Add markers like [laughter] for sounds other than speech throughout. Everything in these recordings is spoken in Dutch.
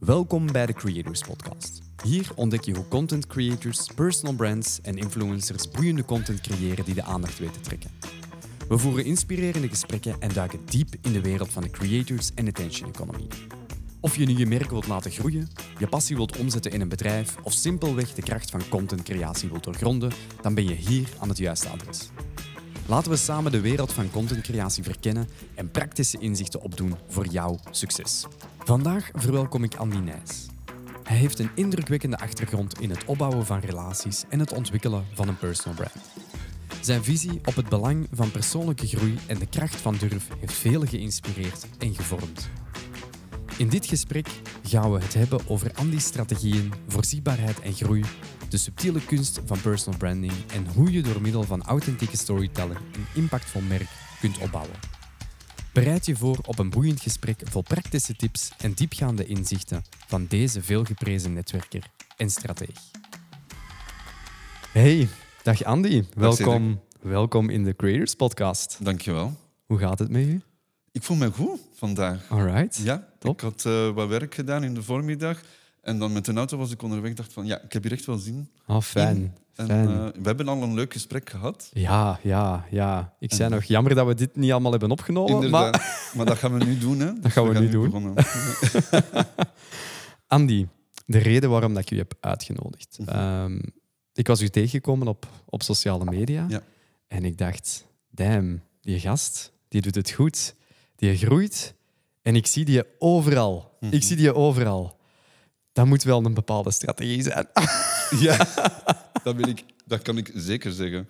Welkom bij de Creators Podcast. Hier ontdek je hoe content creators, personal brands en influencers boeiende content creëren die de aandacht weten te trekken. We voeren inspirerende gesprekken en duiken diep in de wereld van de creators en attention economy. Of je nu je merk wilt laten groeien, je passie wilt omzetten in een bedrijf of simpelweg de kracht van contentcreatie wilt doorgronden, dan ben je hier aan het juiste adres. Laten we samen de wereld van contentcreatie verkennen en praktische inzichten opdoen voor jouw succes. Vandaag verwelkom ik Andy Nijs. Hij heeft een indrukwekkende achtergrond in het opbouwen van relaties en het ontwikkelen van een personal brand. Zijn visie op het belang van persoonlijke groei en de kracht van durf heeft velen geïnspireerd en gevormd. In dit gesprek gaan we het hebben over Andy's strategieën, voorzienbaarheid en groei, de subtiele kunst van personal branding en hoe je door middel van authentieke storytelling een impactvol merk kunt opbouwen. Bereid je voor op een boeiend gesprek vol praktische tips en diepgaande inzichten van deze veelgeprezen netwerker en strateeg. Hey, dag Andy. Welkom, welkom in de Creators Podcast. Dankjewel. Hoe gaat het met u? Ik voel me goed vandaag. Alright. Ja, Top. ik had eh, wat werk gedaan in de voormiddag. En dan met de auto was ik onderweg. dacht van, ja, ik heb hier echt wel zin Oh, fijn. En eh, we hebben al een leuk gesprek gehad. Ja, ja, ja. Ik zei nog jammer dat we dit niet allemaal hebben opgenomen. Inderdaad. Maar [laughs] Maar... dat gaan we nu doen, hè. Dus gaan we nu doen. [laughs] Andy, de reden waarom dat ik u heb uitgenodigd. Mhm. Ehm, ik was u tegengekomen op, op sociale media. Ja. En ik dacht, damn, die gast, die doet het goed. Die groeit. En ik zie die overal. Mhm. Ik zie die overal. Dat moet wel een bepaalde strategie zijn. Ja, [laughs] dat, wil ik, dat kan ik zeker zeggen.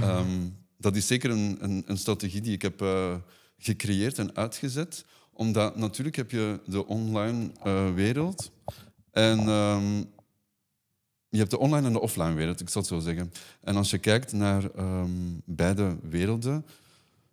Ehm, dat is zeker een, een, een strategie die ik heb eh, gecreëerd en uitgezet. Omdat natuurlijk heb je de online eh, wereld. En ehm, je hebt de online en de offline wereld, ik zal het zo zeggen. En als je kijkt naar ehm, beide werelden,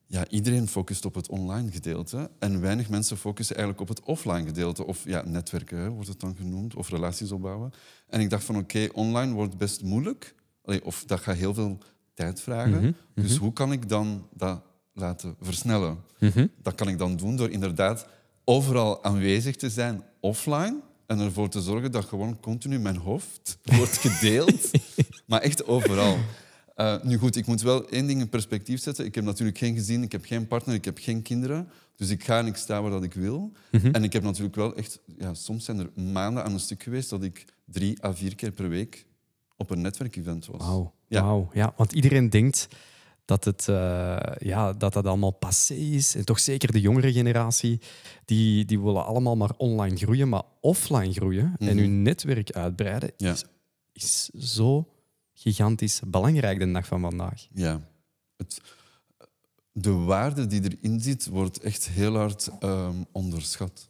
ja, iedereen focust op het online gedeelte. En weinig mensen focussen eigenlijk op het offline gedeelte. Of ja, netwerken hè, wordt het dan genoemd, of relaties opbouwen. En ik dacht van oké, online wordt best moeilijk. Allee, of dat gaat heel veel tijd vragen. Mhm, Dus hoe kan ik dan dat laten versnellen? Mhm. Dat kan ik dan doen door inderdaad overal aanwezig te zijn offline. En ervoor te zorgen dat gewoon continu mijn hoofd [laughs] wordt gedeeld. [laughs] maar echt overal. Eh, nu goed, ik moet wel één ding in perspectief zetten. Ik heb natuurlijk geen gezin, ik heb geen partner, ik heb geen kinderen. Dus ik ga en ik sta waar dat ik wil. Mhm. En ik heb natuurlijk wel echt... Ja, soms zijn er maanden aan een stuk geweest dat ik drie à vier keer per week op een netwerkevent was. Wauw. Ja. Ja, want iedereen denkt dat, het, eh, ja, dat dat allemaal passé is. En toch zeker de jongere generatie, die, die willen allemaal maar online groeien. Maar offline groeien en Mhm. hun netwerk uitbreiden Ja. is, is zo gigantisch belangrijk de dag van vandaag. Ja. Het, de waarde die erin zit, wordt echt heel hard ehm, onderschat.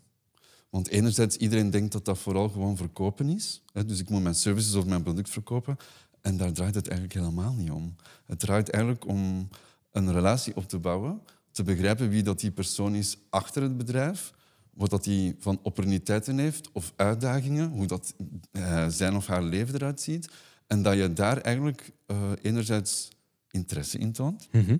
Want enerzijds, iedereen denkt dat dat vooral gewoon verkopen is. Dus ik moet mijn services of mijn product verkopen. En daar draait het eigenlijk helemaal niet om. Het draait eigenlijk om een relatie op te bouwen, te begrijpen wie dat die persoon is achter het bedrijf, wat dat die van opportuniteiten heeft of uitdagingen, hoe dat eh, zijn of haar leven eruit ziet. En dat je daar eigenlijk eh, enerzijds interesse in toont Mhm.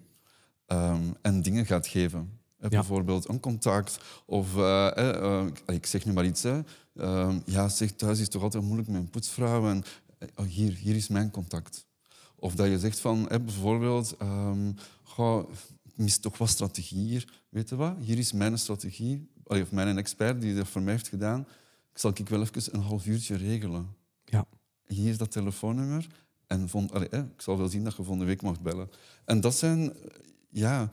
ehm, en dingen gaat geven. Eh, Bijvoorbeeld een contact of, eh, ik zeg nu maar iets, hè. Ehm, ja, zeg, thuis is het toch altijd moeilijk met een poetsvrouw en oh, hier, hier is mijn contact. Of dat je zegt van, hè, bijvoorbeeld, ehm, goh, ik mis toch wat strategie hier. Weet je wat? Hier is mijn strategie, of mijn expert die dat voor mij heeft gedaan. Zal ik wel even een half uurtje regelen. Hier is dat telefoonnummer. En vond, allee, ik zal wel zien dat je volgende week mag bellen. En dat zijn, eh, ja,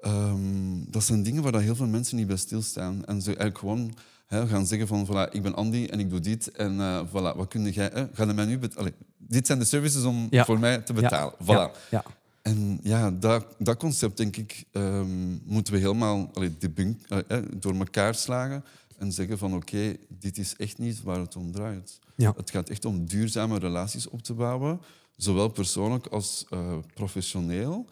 ehm, dat zijn dingen waar dat heel veel mensen niet bij stilstaan. En ze eigenlijk gewoon hè, gaan zeggen van, voilà, ik ben Andy en ik doe dit. En eh, voilà, wat kun jij... Hè, ga mij nu bet- allee, dit zijn de services om Ja. voor mij te betalen. Ja, Voilà. ja. En ja, dat, dat concept, denk ik, ehm, moeten we helemaal allee, debunk, eh, eh, door elkaar slagen en zeggen van oké, dit is echt niet waar het om draait. Ja. Het gaat echt om duurzame relaties op te bouwen, zowel persoonlijk als eh, professioneel.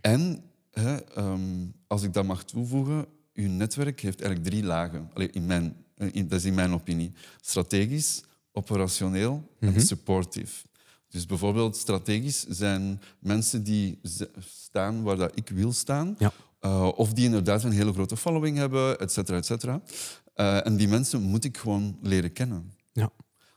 En, hè, ehm, als ik dat mag toevoegen, uw netwerk heeft eigenlijk drie lagen. Allee, in mijn, eh, in, dat is in mijn opinie. Strategisch, operationeel en supportief. Dus bijvoorbeeld strategisch zijn mensen die staan waar dat ik wil staan. Ja. Eh, of die inderdaad een hele grote following hebben, et cetera, et cetera. Eh, en die mensen moet ik gewoon leren kennen. Ja.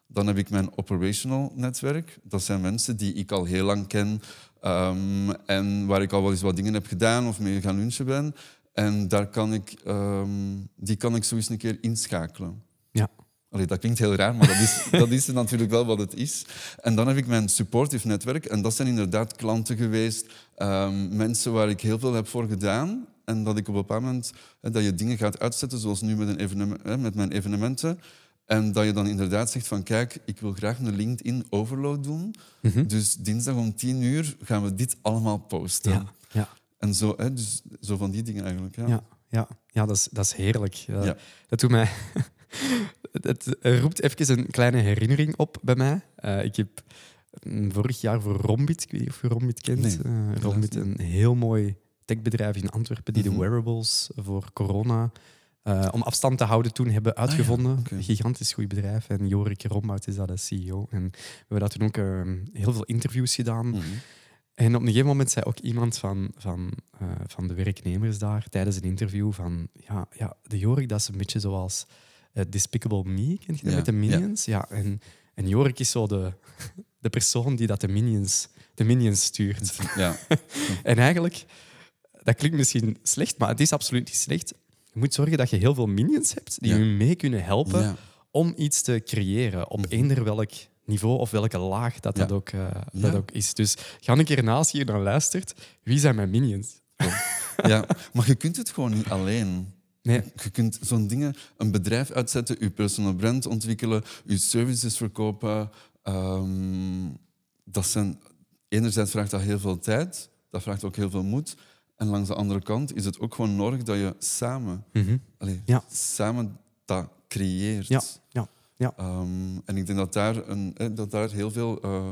Dan heb ik mijn operational netwerk. Dat zijn mensen die ik al heel lang ken ehm, en waar ik al wel eens wat dingen heb gedaan of mee gaan lunchen ben. En daar kan ik, ehm, die kan ik zo eens een keer inschakelen. Ja. Allee, dat klinkt heel raar, maar dat is, [laughs] dat is natuurlijk wel wat het is. En dan heb ik mijn supportive netwerk. En dat zijn inderdaad klanten geweest, ehm, mensen waar ik heel veel heb voor gedaan. En dat ik op een bepaald moment dat je dingen gaat uitzetten, zoals nu met, een evenement, met mijn evenementen. En dat je dan inderdaad zegt van kijk, ik wil graag een LinkedIn overload doen. Mhm. Dus dinsdag om tien uur gaan we dit allemaal posten. Ja, ja, En zo, hè, dus zo van die dingen eigenlijk. Ja. ja, ja. ja dat, is, dat is heerlijk. Ja. Dat doet mij... [laughs] Het roept even een kleine herinnering op bij mij. Eh, ik heb mm, vorig jaar voor Rombit, ik weet niet of je Rombit kent. Nee, Eh, Rombit, een heel mooi techbedrijf in Antwerpen die Mhm. de wearables voor corona eh, om afstand te houden toen hebben uitgevonden. Ah oké. Een gigantisch goed bedrijf. En Jorik Rombout is daar de CEO. En we hebben daar toen ook eh, heel veel interviews gedaan. Mhm. En op een gegeven moment zei ook iemand van, van, eh, van de werknemers daar tijdens een interview van ja, ja, de Jorik dat is een beetje zoals eh, Despicable Me, ken je dat Ja, met de ja. Minions? Ja, en, en Jorik is zo de, [laughs] de persoon die dat de Minions, de minions stuurt. Ja. [laughs] En eigenlijk, dat klinkt misschien slecht, maar het is absoluut niet slecht. Je moet zorgen dat je heel veel minions hebt die Ja. je mee kunnen helpen Ja. om iets te creëren op eender welk niveau of welke laag dat, Ja. dat, ook, eh, dat ook is. Dus ga een keer naast hier naar luistert. Wie zijn mijn minions? [laughs] ja. Maar je kunt het gewoon niet alleen. Nee. Je kunt zo'n dingen, een bedrijf uitzetten, je personal brand ontwikkelen, je services verkopen. ehm, dat zijn, enerzijds vraagt dat heel veel tijd, dat vraagt ook heel veel moed. En langs de andere kant is het ook gewoon nodig dat je samen, allee, Ja. samen dat creëert. Ja, ja, ja. Ehm, en ik denk dat daar, een, dat daar heel veel eh,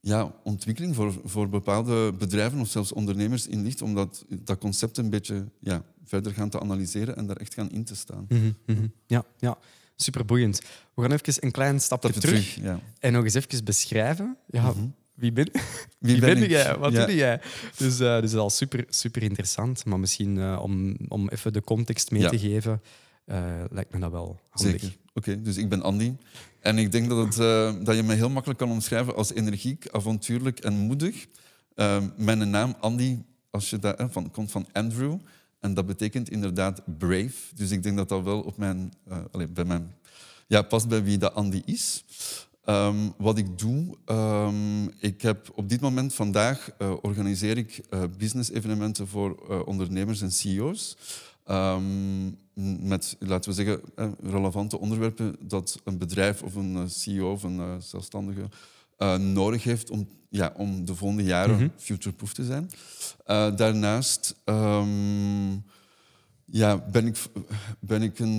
ja, ontwikkeling voor, voor bepaalde bedrijven of zelfs ondernemers in ligt, om dat, dat concept een beetje ja, verder gaan te analyseren en daar echt gaan in te staan. Mhm, mhm. ja, ja. superboeiend. We gaan even een klein stapje terug, ja. en nog eens even beschrijven. Ja, Mhm. Wie ben, [laughs] Wie, ben, ik? jij? Wat Ja. doe jij? Dus, eh, dus dat is al super, super interessant. Maar misschien eh, om, om even de context mee Ja. te geven, eh, lijkt me dat wel handig. Zeker. Oké, dus ik ben Andy. En ik denk dat, het, dat je me heel makkelijk kan omschrijven als energiek, avontuurlijk en moedig. Mijn naam, Andy, als je dat, eh, van, komt van Andrew. En dat betekent inderdaad brave. Dus ik denk dat dat wel op mijn, allee, bij mijn, ja, past bij wie dat Andy is. Ehm, wat ik doe, ehm, ik heb op dit moment vandaag eh, organiseer ik eh, business-evenementen voor eh, ondernemers en CEO's. Ehm, met, laten we zeggen, relevante onderwerpen dat een bedrijf of een CEO of een zelfstandige nodig heeft om, ja, om de volgende jaren Mhm. future-proof te zijn. Daarnaast ja, ben ik, ben ik een,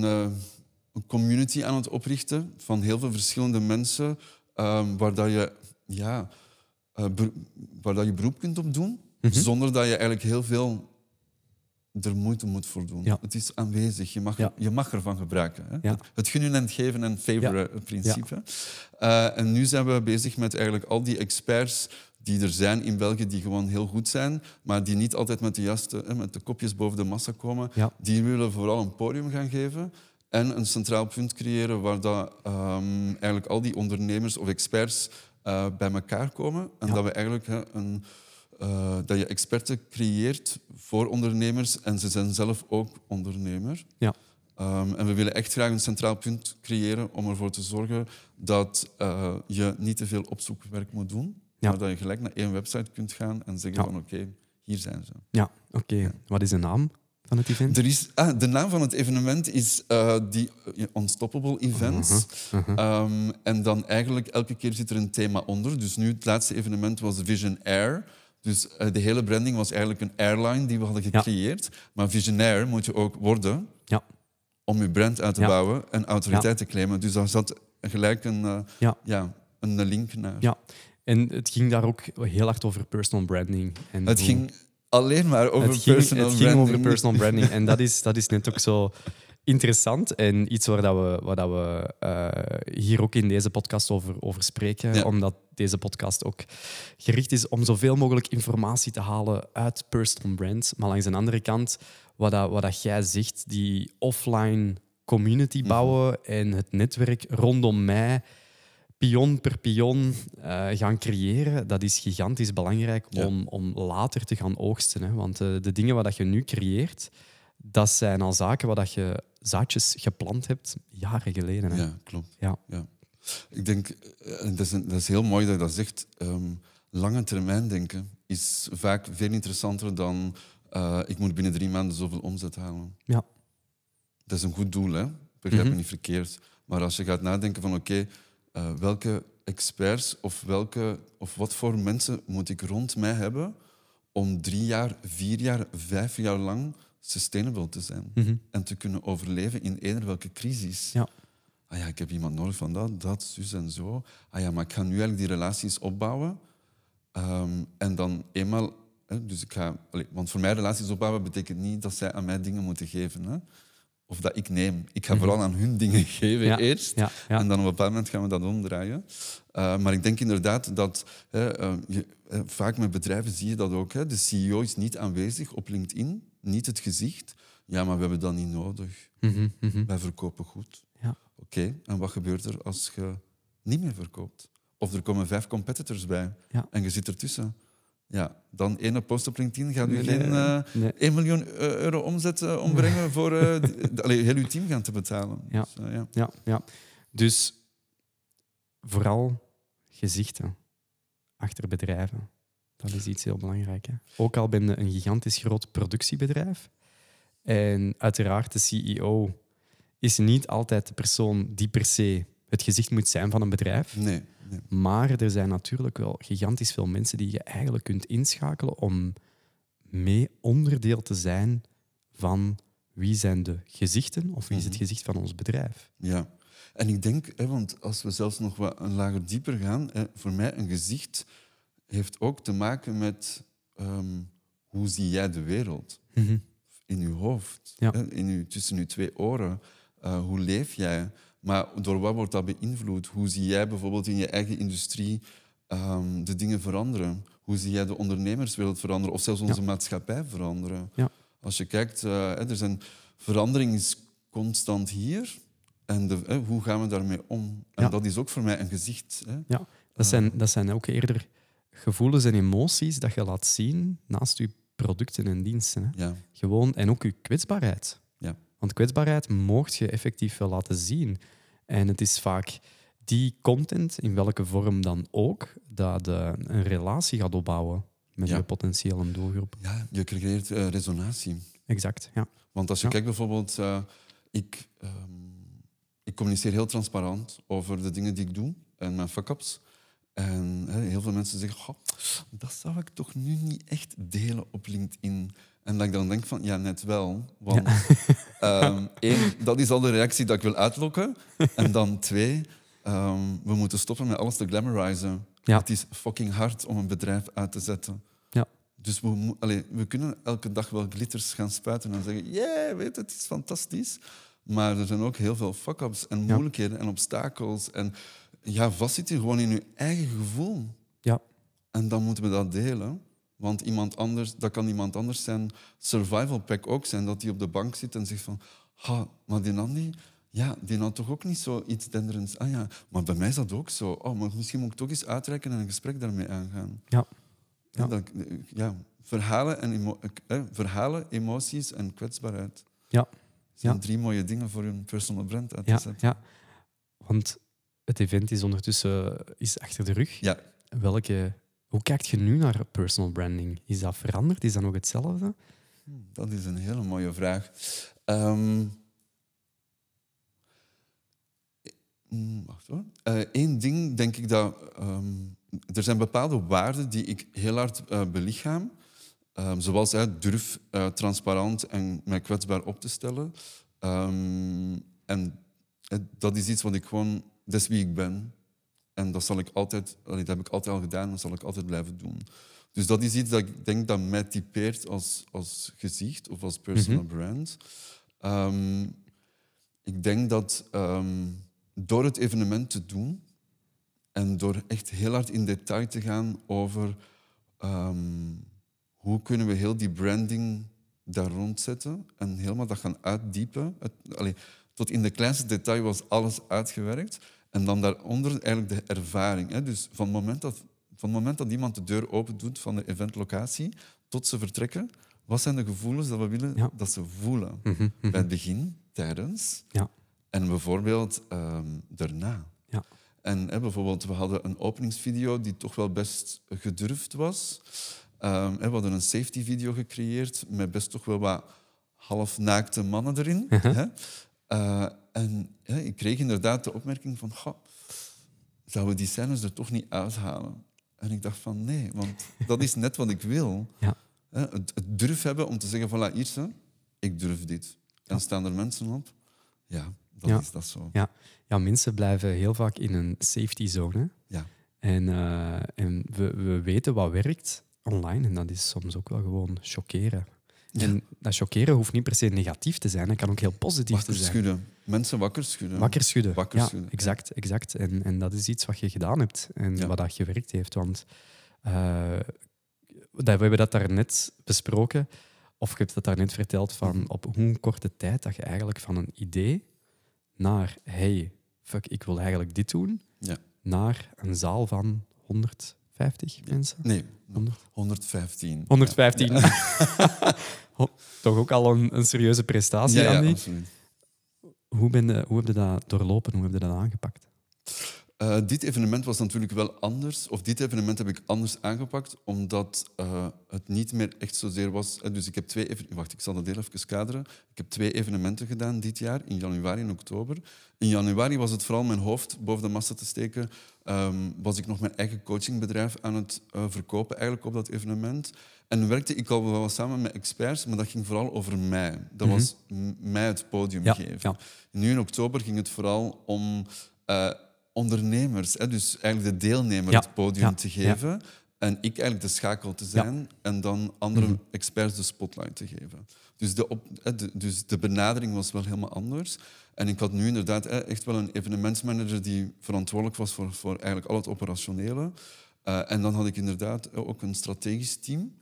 een community aan het oprichten van heel veel verschillende mensen, ehm, waar, dat je, ja, eh, waar dat je beroep kunt op doen, Mhm. zonder dat je eigenlijk heel veel er moeite moet voor doen. Ja. Het is aanwezig, je mag, Ja. je mag ervan gebruiken. Hè? Ja. Het, gunnen en geven en favoren principe. Eh, en nu zijn we bezig met eigenlijk al die experts die er zijn in België, die gewoon heel goed zijn, maar die niet altijd met de juiste, met de kopjes boven de massa komen. Ja. Die willen vooral een podium gaan geven en een centraal punt creëren waar dat, ehm, eigenlijk al die ondernemers of experts eh, bij elkaar komen. En Ja. dat we eigenlijk een, eh, dat je experten creëert voor ondernemers en ze zijn zelf ook ondernemer. Ja. Ehm, en we willen echt graag een centraal punt creëren om ervoor te zorgen dat eh, je niet te veel opzoekwerk moet doen, Ja. maar dat je gelijk naar één website kunt gaan en zeggen Ja. van oké, hier zijn ze. Ja, oké. Wat is de naam van het event? Er is, ah, de naam van het evenement is eh die eh, Unstoppable Events. Uh-huh, Ehm, en dan eigenlijk elke keer zit er een thema onder. Dus nu het laatste evenement was Vision Air. Dus eh, de hele branding was eigenlijk een airline die we hadden gecreëerd. Maar visionair moet je ook worden Ja. om je brand uit te Ja. bouwen en autoriteit te claimen. Dus daar zat gelijk een, eh, Ja. ja, een link naar. Ja, en het ging daar ook heel hard over personal branding. En Het hoe- ging alleen maar over het ging, personal het ging branding. over personal [laughs] branding. En dat is, dat is net ook zo interessant en iets waar, dat we, waar dat we eh, hier ook in deze podcast over, over spreken. Ja. Omdat deze podcast ook gericht is om zoveel mogelijk informatie te halen uit personal brands. Maar langs de andere kant, wat, dat, wat dat jij zegt, die offline community bouwen en het netwerk rondom mij pion per pion eh, gaan creëren, dat is gigantisch belangrijk Ja. om, om later te gaan oogsten. Hè. Want eh, de dingen wat je nu creëert, dat zijn al zaken waar dat je zaadjes geplant hebt jaren geleden. Hè. Ja, klopt. Ja. Ik denk, eh, en dat is, een- dat is heel mooi dat je dat zegt, ehm, lange termijn denken is vaak veel interessanter dan ik moet binnen drie maanden zoveel omzet halen. Ja. Dat is een goed doel, hè? begrijp me Mhm. niet verkeerd. Maar als je gaat nadenken van oké, eh, welke experts of, welke, of wat voor mensen moet ik rond mij hebben om drie jaar, vier jaar, vijf jaar lang sustainable te zijn Mhm. en te kunnen overleven in eender welke crisis. Ja. Ah ja, ik heb iemand nodig van dat, dat, zus en zo. Ah ja, maar ik ga nu eigenlijk die relaties opbouwen. Ehm, en dan eenmaal... Hè, dus ik ga, want voor mij relaties opbouwen betekent niet dat zij aan mij dingen moeten geven. Hè? Of dat ik neem. Ik ga vooral aan hun dingen [laughs] geven Mhm. Ja, eerst. ja, ja. En dan op een bepaald moment gaan we dat omdraaien. Uh, maar ik denk inderdaad dat hè, uh, je, uh, vaak met bedrijven zie je dat ook. Hè, de CEO is niet aanwezig op LinkedIn, niet het gezicht. Ja, maar we hebben dat niet nodig. Mhm, mhm. Wij verkopen goed. Ja. Oké, en wat gebeurt er als je niet meer verkoopt? Of er komen vijf competitors bij en je zit ertussen. Ja, dan ene post op LinkedIn gaat u geen nee. 1 miljoen eh, euro omzet eh, ombrengen voor [laughs] d- allee, heel uw team gaan te betalen. Ja. Dus, ja. Ja, ja. Dus vooral gezichten achter bedrijven. Dat is iets heel belangrijks. hè. Ook al ben je een gigantisch groot productiebedrijf. En uiteraard, de CEO is niet altijd de persoon die per se het gezicht moet zijn van een bedrijf. Nee, nee. Maar er zijn natuurlijk wel gigantisch veel mensen die je eigenlijk kunt inschakelen om mee onderdeel te zijn van wie zijn de gezichten of wie is het Mhm. gezicht van ons bedrijf. Ja, en ik denk, hè, want als we zelfs nog wat een lager dieper gaan, hè, voor mij een gezicht heeft ook te maken met ehm, hoe zie jij de wereld in je hoofd, Ja. hè, in je, tussen je twee oren. Eh, hoe leef jij? Maar door wat wordt dat beïnvloed? Hoe zie jij bijvoorbeeld in je eigen industrie ehm, de dingen veranderen? Hoe zie jij de ondernemerswereld veranderen of zelfs onze maatschappij veranderen? Ja. Als je kijkt, eh, er zijn verandering is constant hier. En de, hoe gaan we daarmee om? En Ja. dat is ook voor mij een gezicht. Hè? Ja, dat zijn, dat zijn ook eerder gevoelens en emoties dat je laat zien naast je producten en diensten. Hè. Ja. Gewoon, en ook je kwetsbaarheid. Ja. Want kwetsbaarheid mocht je effectief wel laten zien. En het is vaak die content, in welke vorm dan ook, dat een relatie gaat opbouwen met Ja. je potentiële doelgroep. ja, je creëert eh, resonatie. Exact, ja. Want als je Ja. kijkt bijvoorbeeld, eh, ik, ehm, ik communiceer heel transparant over de dingen die ik doe en mijn fuck-ups. En heel veel mensen zeggen, "Goh, dat zou ik toch nu niet echt delen op LinkedIn. En dat ik dan denk van, ja, net wel. Want [laughs] ehm, één, dat is al de reactie dat ik wil uitlokken. En dan twee, ehm, we moeten stoppen met alles te glamorizen. Ja. Het is fucking hard om een bedrijf uit te zetten. Ja. Dus we, allee, we kunnen elke dag wel glitters gaan spuiten en zeggen: Yeah, weet het, het is fantastisch. Maar er zijn ook heel veel fuck-ups en Ja. moeilijkheden en obstakels. En ja, vastzitten gewoon in je eigen gevoel. Ja, En dan moeten we dat delen. Want iemand anders, dat kan iemand anders zijn survival pack ook zijn. Dat hij op de bank zit en zegt van... Ha, maar die Andy, ja, die had toch ook niet zo iets denderends. Ah ja, maar bij mij is dat ook zo. Oh, maar misschien moet ik toch eens uitreiken en een gesprek daarmee aangaan. ja. Ja. Ja. Dat, ja, verhalen, en emo- eh, verhalen, emoties en kwetsbaarheid. Ja. zijn Ja. drie mooie dingen voor een personal brand uit te Ja, zetten. ja. Want het event is ondertussen is achter de rug. Ja. Welke, hoe kijkt je nu naar personal branding? Is dat veranderd? Is dat nog hetzelfde? Dat is een hele mooie vraag. Ehm, mm, wacht hoor. Eén ding denk ik dat... ehm, er zijn bepaalde waarden die ik heel hard eh, belichaam. Ehm, zoals eh, durf eh, transparant en mij kwetsbaar op te stellen. En eh, dat is iets wat ik gewoon... Dat is wie ik ben. En dat, zal ik altijd, dat heb ik altijd al gedaan en dat zal ik altijd blijven doen. Dus dat is iets dat ik denk dat mij typeert als, als gezicht of als personal brand. Ehm, ik denk dat ehm, door het evenement te doen en door echt heel hard in detail te gaan over ehm, hoe kunnen we heel die branding daar rond zetten en helemaal dat gaan uitdiepen. Het, allee, Tot in de kleinste detail was alles uitgewerkt. En dan daaronder eigenlijk de ervaring. Hè. Dus van het, moment dat, van het moment dat iemand de deur open doet van de eventlocatie tot ze vertrekken, wat zijn de gevoelens dat we willen Ja. dat ze voelen? Mhm, mhm. Bij het begin, tijdens Ja. en bijvoorbeeld ehm, daarna. Ja. En hè, bijvoorbeeld, we hadden een openingsvideo die toch wel best gedurfd was. Ehm, hè, we hadden een safety video gecreëerd met best toch wel wat halfnaakte mannen erin. hè. Eh, en ja, ik kreeg inderdaad de opmerking van, "Goh, zouden we die scènes er toch niet uithalen? En ik dacht van nee, want dat is net wat ik wil. [laughs] Ja. Het, het durf hebben om te zeggen, voilà, Irse, ik durf dit. En staan er mensen op? Ja, dan Ja. is dat zo. Ja. ja, mensen blijven heel vaak in een safety zone. Ja. En, eh, en we, we weten wat werkt online en dat is soms ook wel gewoon chockeren. En dat chockeren hoeft niet per se negatief te zijn, het kan ook heel positief Wakker te zijn. schudden. Mensen wakker schudden. Wakker schudden. Wakker ja, schudden. exact. exact. En, en dat is iets wat je gedaan hebt en Ja. wat dat gewerkt heeft. Want eh, dat, we hebben dat daarnet besproken, of je hebt dat daarnet verteld, van Mhm. op hoe korte tijd dat je eigenlijk van een idee naar, hey, fuck, ik wil eigenlijk dit doen, Ja. naar een zaal van 150 mensen. Nee, 100. 115. 115. Ho- Toch ook al een, een serieuze prestatie, Ja, ja, Andy. absoluut. Hoe, ben je, hoe heb je dat doorlopen? Hoe heb je dat aangepakt? Eh, dit evenement was natuurlijk wel anders, of dit evenement heb ik anders aangepakt, omdat eh, het niet meer echt zozeer was. dus ik heb twee even- Wacht, ik zal dat heel even kaderen. Ik heb twee evenementen gedaan dit jaar, in januari en oktober. In januari was het vooral mijn hoofd boven de massa te steken. Ehm, was ik nog mijn eigen coachingbedrijf aan het eh, verkopen, eigenlijk op dat evenement. En werkte ik al wel samen met experts, maar dat ging vooral over mij. Dat was m- mij het podium Ja, geven. ja. Nu in oktober ging het vooral om ondernemers, hè, dus eigenlijk de deelnemer Ja, het podium ja, te geven. En ik eigenlijk de schakel te zijn en dan andere Mhm. experts de spotlight te geven. Dus de, op, de, dus de benadering was wel helemaal anders. En ik had nu inderdaad hè, echt wel een evenementsmanager die verantwoordelijk was voor, voor eigenlijk al het operationele. Eh, en dan had ik inderdaad ook een strategisch team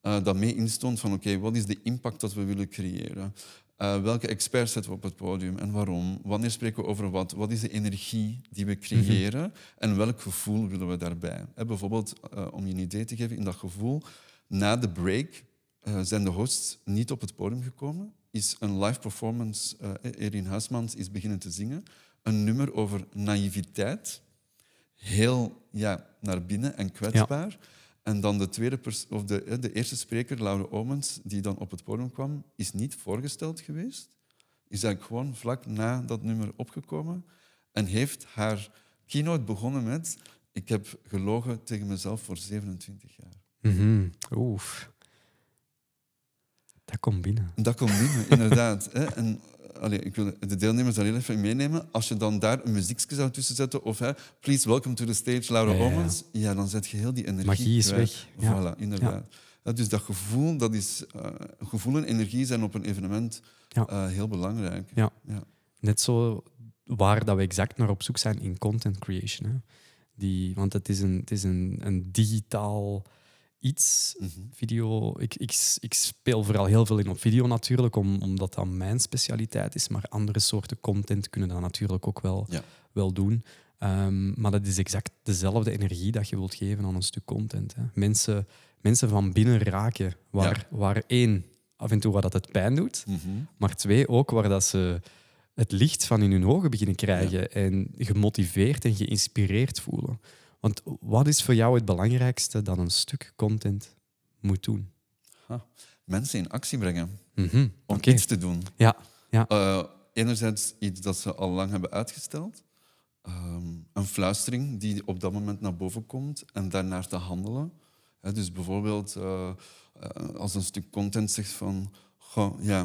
eh, dat mee instond van oké, wat is de impact dat we willen creëren? Eh, welke experts zetten we op het podium en waarom? Wanneer spreken we over wat? Wat is de energie die we creëren en welk gevoel willen we daarbij? Bijvoorbeeld, eh, om je een idee te geven, in dat gevoel, na de break eh, zijn de hosts niet op het podium gekomen. Is een live performance, Erin Huismans is beginnen te zingen. Een nummer over naïviteit. Heel ja, naar binnen en kwetsbaar. En dan de, tweede pers- of de, de eerste spreker, Laura Omens, die dan op het podium kwam, is niet voorgesteld geweest. Is eigenlijk gewoon vlak na dat nummer opgekomen. En heeft haar keynote begonnen met... Ik heb gelogen tegen mezelf voor 27 jaar. Mhm. Oef. Dat komt binnen. Dat komt binnen, inderdaad. Hè. En, allee, ik wil de deelnemers heel even meenemen. Als je dan daar een muziekje zou tussen zetten, of hè, please welcome to the stage, Laura Ja, ja, ja. Omens, ja, dan zet je heel die energie Magie is weg. Voilà, inderdaad. Dus dat gevoel, dat is, eh, gevoel en energie zijn op een evenement eh, heel belangrijk. Ja. Net zo waar dat we exact naar op zoek zijn in content creation. Hè. Die, want het is een, het is een, een digitaal iets. Mhm. Video, ik, ik, ik speel vooral heel veel in op video natuurlijk, om, omdat dat mijn specialiteit is. Maar andere soorten content kunnen dat natuurlijk ook wel, Ja. wel doen. Ehm, maar dat is exact dezelfde energie dat je wilt geven aan een stuk content. Hè. Mensen, mensen van binnen raken, waar, waar één, af en toe waar dat het pijn doet, Mhm. maar twee, ook waar dat ze het licht van in hun ogen beginnen krijgen en gemotiveerd en geïnspireerd voelen. Want wat is voor jou het belangrijkste dat een stuk content moet doen? Ha. Mensen in actie brengen Mhm, om iets te doen. Ja, ja. Eh, enerzijds iets dat ze al lang hebben uitgesteld. Ehm, een fluistering die op dat moment naar boven komt en daarnaar te handelen. Dus bijvoorbeeld eh, eh, als een stuk content zegt van... Goh, ja,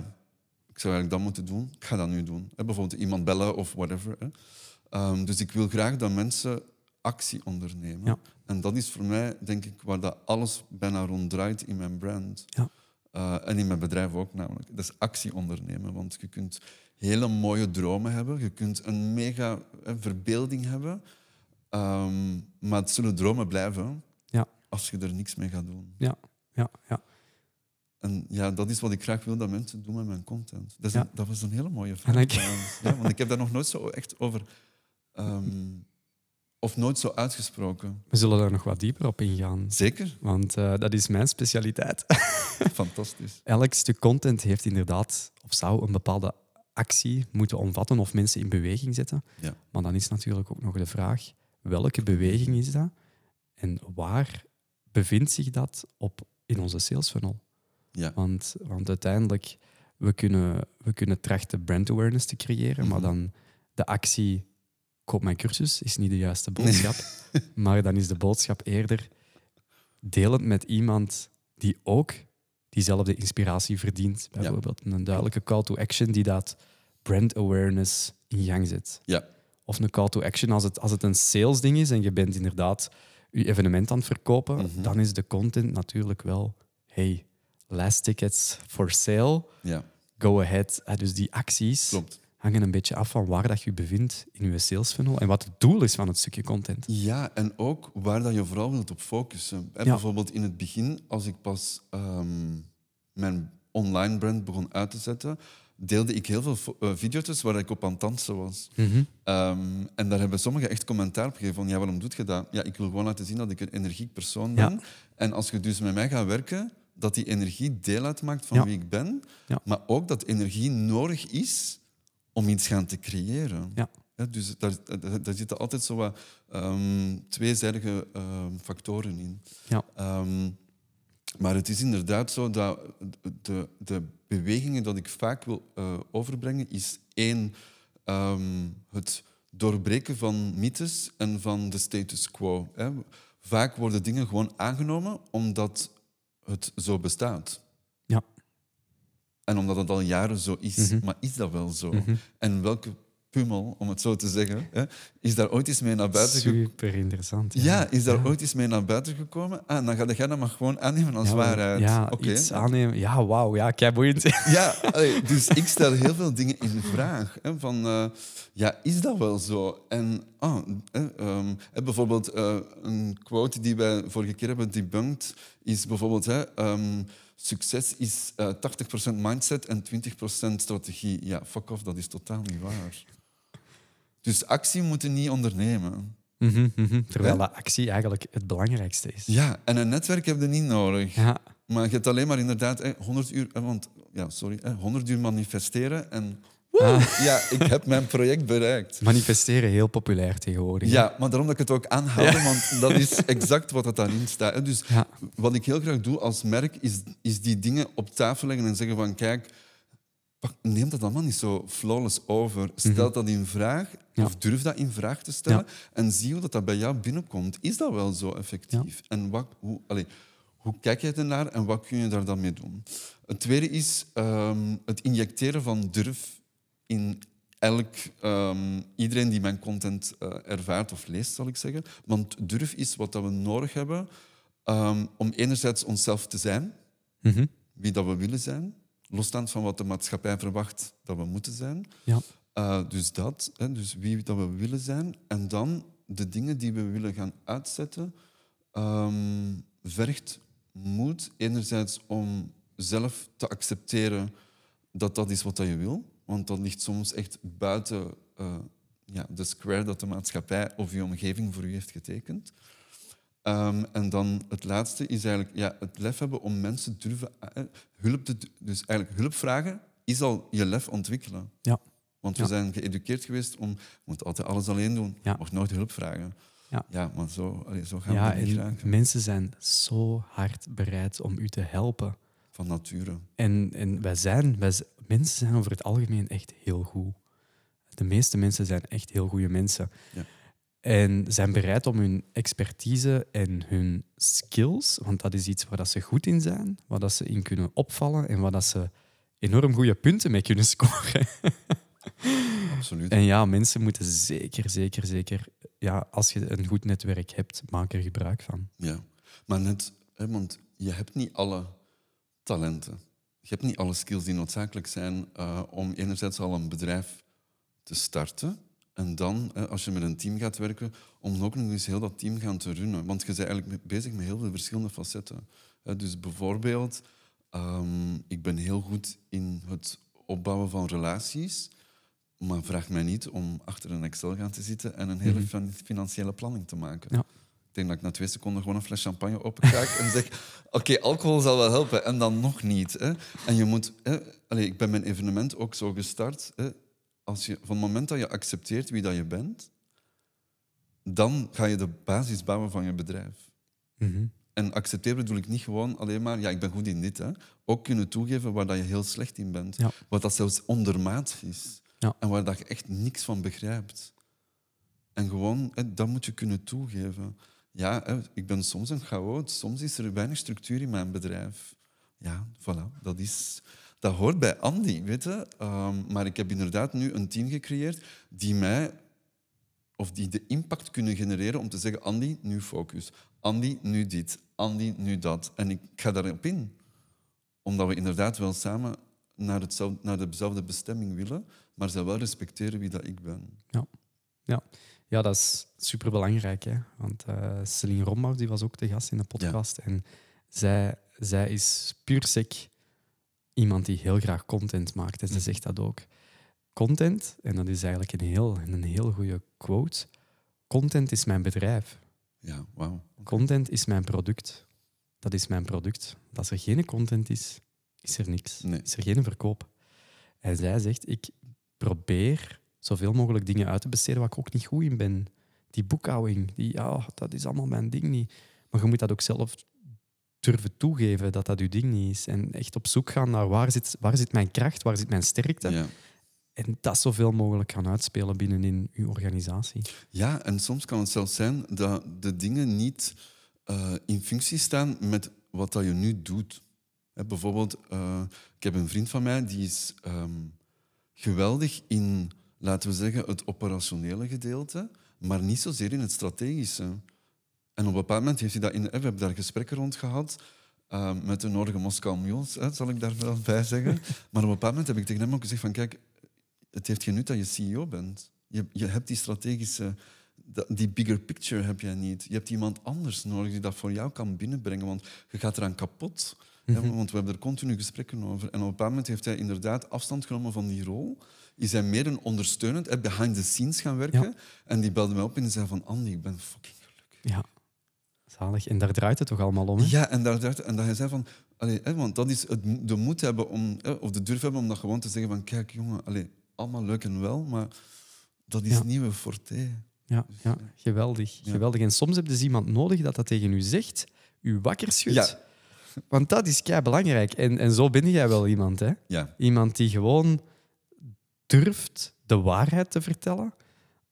ik zou eigenlijk dat moeten doen. Ik ga dat nu doen. Bijvoorbeeld iemand bellen of whatever. Ehm, dus ik wil graag dat mensen actie ondernemen. Ja. En dat is voor mij, denk ik, waar dat alles bijna rond draait in mijn brand. Ja. Eh, en in mijn bedrijf ook namelijk. Dat is actie ondernemen. Want je kunt hele mooie dromen hebben. Je kunt een mega eh, verbeelding hebben. Ehm, maar het zullen dromen blijven Ja. als je er niks mee gaat doen. Ja, ja, ja. en ja, dat is wat ik graag wil dat mensen doen met mijn content. Dat, is Ja. een- dat was een hele mooie vraag. Ik-. Ja, want ik heb daar nog nooit zo echt over... ehm, of nooit zo uitgesproken. We zullen daar nog wat dieper op ingaan. Zeker. Want eh, dat is mijn specialiteit. [laughs] Fantastisch. Elk stuk content heeft inderdaad, of zou een bepaalde actie moeten omvatten of mensen in beweging zetten. Ja. Maar dan is natuurlijk ook nog de vraag, welke beweging is dat? En waar bevindt zich dat op in onze sales funnel? Ja. Want, want uiteindelijk, we kunnen, we kunnen trachten brand awareness te creëren, maar Mhm. dan de actie, koop mijn cursus, is niet de juiste boodschap. [laughs] maar dan is de boodschap eerder, het met iemand die ook diezelfde inspiratie verdient. Bijvoorbeeld een duidelijke call to action die dat brand awareness in gang zet. Ja. Of een call to action als het, als het een sales ding is en je bent inderdaad je evenement aan het verkopen, Mhm. dan is de content natuurlijk wel, hey, last tickets for sale, Ja, go ahead. Eh, Dus die acties klopt. Hangen een beetje af van waar dat je bevindt in je sales funnel en wat het doel is van het stukje content. Ja, en ook waar dat je vooral wilt op focussen. Ja. Bijvoorbeeld in het begin, als ik pas ehm, mijn online brand begon uit te zetten, deelde ik heel veel eh, video's waar ik op aan het dansen was. Mhm. Ehm, en daar hebben sommigen echt commentaar op gegeven van ja, waarom doe je dat? Ja, ik wil gewoon laten zien dat ik een energiek persoon ben. Ja. En als je dus met mij gaat werken, dat die energie deel uitmaakt van Ja. wie ik ben, Ja. maar ook dat energie nodig is om iets gaan te creëren. Ja. Ja, dus daar, daar, daar zitten altijd zo wat ehm, tweezijdige ehm, factoren in. Ja. Ehm, maar het is inderdaad zo dat de, de bewegingen dat ik vaak wil eh, overbrengen, is één, het doorbreken van mythes en van de status quo. Hè. Vaak worden dingen gewoon aangenomen omdat het zo bestaat. En omdat het al jaren zo is. Mhm. Maar is dat wel zo? Mhm. En welke pummel, om het zo te zeggen, hè, is daar ooit eens mee naar buiten gekomen? Super interessant. Ja, is daar ooit eens mee naar buiten gekomen? Ah, dan ga jij dat maar gewoon aannemen als Ja, waarheid. Ja, Oké. iets aannemen. Ja, wauw. Ja, kei boeiend. [laughs] Ja, allee, dus ik stel heel veel dingen in vraag. Hè, van, eh, ja, is dat wel zo? En ah, hè, ehm, bijvoorbeeld eh, een quote die wij vorige keer hebben debunked, is bijvoorbeeld... Hè, ehm, Succes is eh 80% mindset en 20% strategie. Ja, fuck off, dat is totaal niet waar. Dus actie moeten niet ondernemen. Mhm, mhm. Terwijl dat actie eigenlijk het belangrijkste is. Ja, en een netwerk heb je niet nodig. Ja, Maar je hebt alleen maar inderdaad hè, 100 uur, hè, want, ja, sorry, hè, 100 uur manifesteren en Ah. ja, ik heb mijn project bereikt. manifesteren heel populair tegenwoordig. Ja, maar daarom dat ik het ook aanhaalde, want dat is exact wat er daarin staat. Dus Ja. wat ik heel graag doe als merk, is, is die dingen op tafel leggen en zeggen van kijk, pak- neem dat allemaal niet zo flawless over. Stel dat in vraag, Mhm. Ja. of durf dat in vraag te stellen Ja. en zie hoe dat, dat bij jou binnenkomt. Is dat wel zo effectief? En wat, hoe, allee, hoe kijk je ernaar en wat kun je daar dan mee doen? Het tweede is ehm, het injecteren van durf in elk, ehm, iedereen die mijn content eh, ervaart of leest, zal ik zeggen. Want durf is wat dat we nodig hebben ehm, om enerzijds onszelf te zijn, Mhm. wie dat we willen zijn, losstaand van wat de maatschappij verwacht dat we moeten zijn. ja. Uh, dus dat, hè, dus wie dat we willen zijn. En dan de dingen die we willen gaan uitzetten, ehm, vergt moed. Enerzijds om zelf te accepteren dat dat is wat dat je wil. Want dat ligt soms echt buiten eh, ja, de square dat de maatschappij of je omgeving voor u heeft getekend. Ehm, en dan het laatste is eigenlijk ja, het lef hebben om mensen durven eh, hulp te, dus eigenlijk hulp vragen is al je lef ontwikkelen. Ja. Want we Ja. zijn geëduceerd geweest om je moet altijd alles alleen doen. Ja. Mag nooit hulp vragen. Ja. maar zo, allee, zo gaan ja we niet en raken. mensen zijn zo hard bereid om u te helpen. Van nature. En, en wij zijn, wij, mensen zijn over het algemeen echt heel goed. De meeste mensen zijn echt heel goede mensen. Ja. En zijn bereid om hun expertise en hun skills, want dat is iets waar dat ze goed in zijn, waar dat ze in kunnen opvallen en waar dat ze enorm goede punten mee kunnen [laughs] scoren. Absoluut. En ja, mensen moeten zeker, zeker, zeker, ja, als je een goed netwerk hebt, maak er gebruik van. Ja. Maar net, hè, want je hebt niet alle talenten. Je hebt niet alle skills die noodzakelijk zijn eh, om enerzijds al een bedrijf te starten. En dan, hè, als je met een team gaat werken, om ook nog eens heel dat team gaan te runnen. Want je bent eigenlijk bezig met heel veel verschillende facetten. Hè, dus bijvoorbeeld, Ehm, ik ben heel goed in het opbouwen van relaties. Maar vraag mij niet om achter een Excel gaan te zitten en een hele fin- financiële planning te maken. Ja. Ik denk dat ik na twee seconden gewoon een fles champagne openkraak en zeg: [laughs] Oké, alcohol zal wel helpen. En dan nog niet. Hè. En je moet. Hè, allee, ik ben mijn evenement ook zo gestart. Hè. Als je, van het moment dat je accepteert wie dat je bent, dan ga je de basis bouwen van je bedrijf. Mhm. En accepteren bedoel ik niet gewoon alleen maar, ja, ik ben goed in dit. Hè. Ook kunnen toegeven waar dat je heel slecht in bent. Ja. Wat dat zelfs ondermaat is. Ja. En waar dat je echt niks van begrijpt. En gewoon, hè, dat moet je kunnen toegeven. Ja, ik ben soms een chaot. Soms is er weinig structuur in mijn bedrijf. Ja, voilà. Dat, is, dat hoort bij Andy, weet je. Ehm, maar ik heb inderdaad nu een team gecreëerd die mij of die de impact kunnen genereren om te zeggen: Andy, nu focus. Andy, nu dit. Andy, nu dat. En ik ga daarop in. Omdat we inderdaad wel samen naar, naar dezelfde bestemming willen, maar zij wel respecteren wie dat ik ben. Ja. Ja. Ja, dat is superbelangrijk. Hè? Want eh Celine Rombouw die was ook de gast in de podcast. En zij, zij is puur sec iemand die heel graag content maakt. En ze zegt dat ook. Content, en dat is eigenlijk een heel, een heel goede quote. Content is mijn bedrijf. Ja, wauw. Content is mijn product. Dat is mijn product. Als er geen content is, is er niks. Nee. Is er geen verkoop. En zij zegt, ik probeer zoveel mogelijk dingen uit te besteden waar ik ook niet goed in ben. Die boekhouding, die, ja, dat is allemaal mijn ding niet. Maar je moet dat ook zelf durven toegeven dat dat je ding niet is. En echt op zoek gaan naar waar zit, waar zit mijn kracht, waar zit mijn sterkte. Ja. En dat zoveel mogelijk gaan uitspelen binnenin je organisatie. ja, en soms kan het zelfs zijn dat de dingen niet eh, in functie staan met wat dat je nu doet. Hè, bijvoorbeeld, eh, ik heb een vriend van mij die is ehm, geweldig in, laten we zeggen, het operationele gedeelte, maar niet zozeer in het strategische. En op een bepaald moment heeft hij dat in. We hebben daar gesprekken rond gehad. eh, met de nodige Moskou Mules, hè, zal ik daar wel [laughs] bij zeggen. Maar op een bepaald moment heb ik tegen hem ook gezegd van kijk, het heeft geen nut dat je CEO bent. Je, je hebt die strategische, die bigger picture heb jij niet. Je hebt iemand anders nodig die dat voor jou kan binnenbrengen, want je gaat eraan kapot. hè, want we hebben er continu gesprekken over. En op een bepaald moment heeft hij inderdaad afstand genomen van die rol. Is hij meer een ondersteunend, hè, behind the scenes gaan werken. Ja. En die belde mij op en die zei van Andy, ik ben fucking gelukkig. Ja, zalig. En daar draait het toch allemaal om? Hè? Ja, en, daar, daar- en dat hij zei van... Allee, hè, want dat is het, de moed hebben om... Hè, of de durf hebben om dat gewoon te zeggen van... Kijk, jongen, allee, allemaal leuk en wel, maar dat is Ja. nieuwe forte. Ja, ja geweldig, Ja. geweldig. En soms heb je dus iemand nodig dat dat tegen u zegt, u wakker schudt. Ja. Want dat is kei belangrijk. En, en zo ben jij wel iemand, hè? Ja. Iemand die gewoon durft de waarheid te vertellen,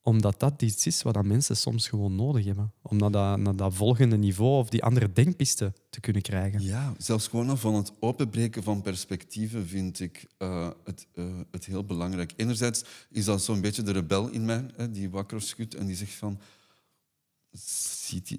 omdat dat iets is wat mensen soms gewoon nodig hebben. Om naar dat, naar dat volgende niveau of die andere denkpiste te kunnen krijgen. ja, zelfs gewoon van het openbreken van perspectieven vind ik eh, het, eh, het heel belangrijk. Enerzijds is dat zo'n beetje de rebel in mij, hè, die wakker schudt en die zegt van...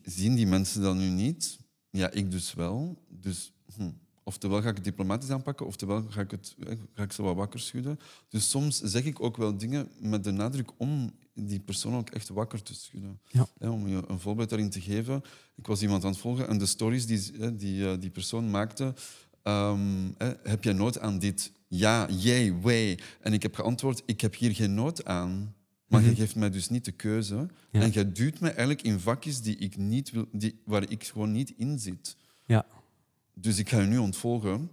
Zien die mensen dat nu niet? Ja, ik dus wel. Dus hm, oftewel ga ik het diplomatisch aanpakken, oftewel ga ik, het, eh, ga ik ze wat wakker schudden. Dus soms zeg ik ook wel dingen met de nadruk om die persoon ook echt wakker te schudden. Ja. Om je een voorbeeld daarin te geven. Ik was iemand aan het volgen en de stories die die, eh, die persoon maakte, ehm, heb jij nood aan dit? Ja, jee, way. En ik heb geantwoord, ik heb hier geen nood aan. Maar je geeft mij dus niet de keuze. Mhm. Ja. En je duwt mij eigenlijk in vakjes die ik niet wil, die, waar ik gewoon niet in zit. Ja. Dus ik ga je nu ontvolgen,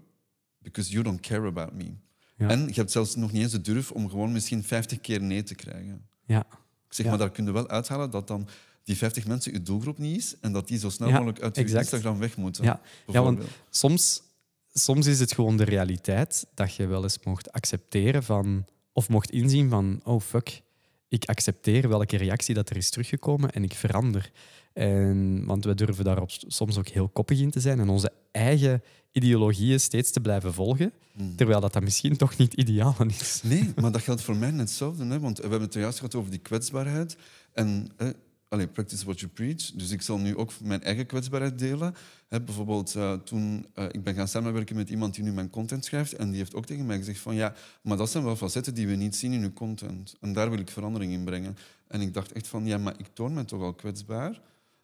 because you don't care about me. Ja. En je hebt zelfs nog niet eens de durf om gewoon misschien 50 keer nee te krijgen. Ja. Ik zeg Ja. maar, daar kun je wel uithalen dat dan die 50 mensen je doelgroep niet is en dat die zo snel mogelijk uit je. Instagram weg moeten. Ja. Ja, want soms, soms is het gewoon de realiteit dat je wel eens mocht accepteren van, of mocht inzien van, oh fuck, ik accepteer welke reactie dat er is teruggekomen en ik verander. En, want we durven daar soms ook heel koppig in te zijn en onze eigen ideologieën steeds te blijven volgen, Hmm. terwijl dat, dat misschien toch niet ideaal is. Nee, maar dat geldt voor mij net hetzelfde. Hè? Want we hebben het juist gehad over die kwetsbaarheid. En eh, allee, practice what you preach. Dus ik zal nu ook mijn eigen kwetsbaarheid delen. Hè, bijvoorbeeld eh, toen eh, ik ben gaan samenwerken met iemand die nu mijn content schrijft. En die heeft ook tegen mij gezegd van ja, maar dat zijn wel facetten die we niet zien in uw content. En daar wil ik verandering in brengen. En ik dacht echt van ja, maar ik toon me toch al kwetsbaar.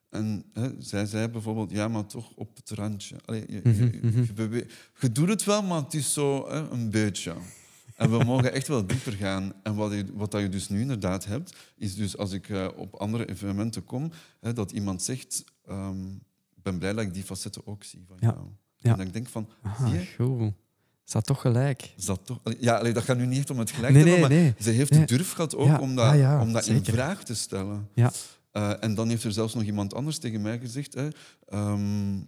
En hè, zij zei bijvoorbeeld, ja, maar toch op het randje. Allee, je, Mhm, je, doet het wel, maar het is zo hè, een beetje. En we mogen echt wel dieper gaan. En wat je, wat dat je dus nu inderdaad hebt, is dus als ik eh, op andere evenementen kom, hè, dat iemand zegt, ehm, ik ben blij dat ik die facetten ook zie van Ja. jou. Ja. En dat ik denk van, Ah, zie je, goed. Is dat toch gelijk? is dat toch... Ja, allee, dat gaat nu niet echt om het gelijk Nee, te hebben, nee, maar nee. ze heeft de durf gehad ook Ja, om dat, ja, ja, om dat in vraag te stellen. Ja. Eh, en dan heeft er zelfs nog iemand anders tegen mij gezegd... Hè, ehm,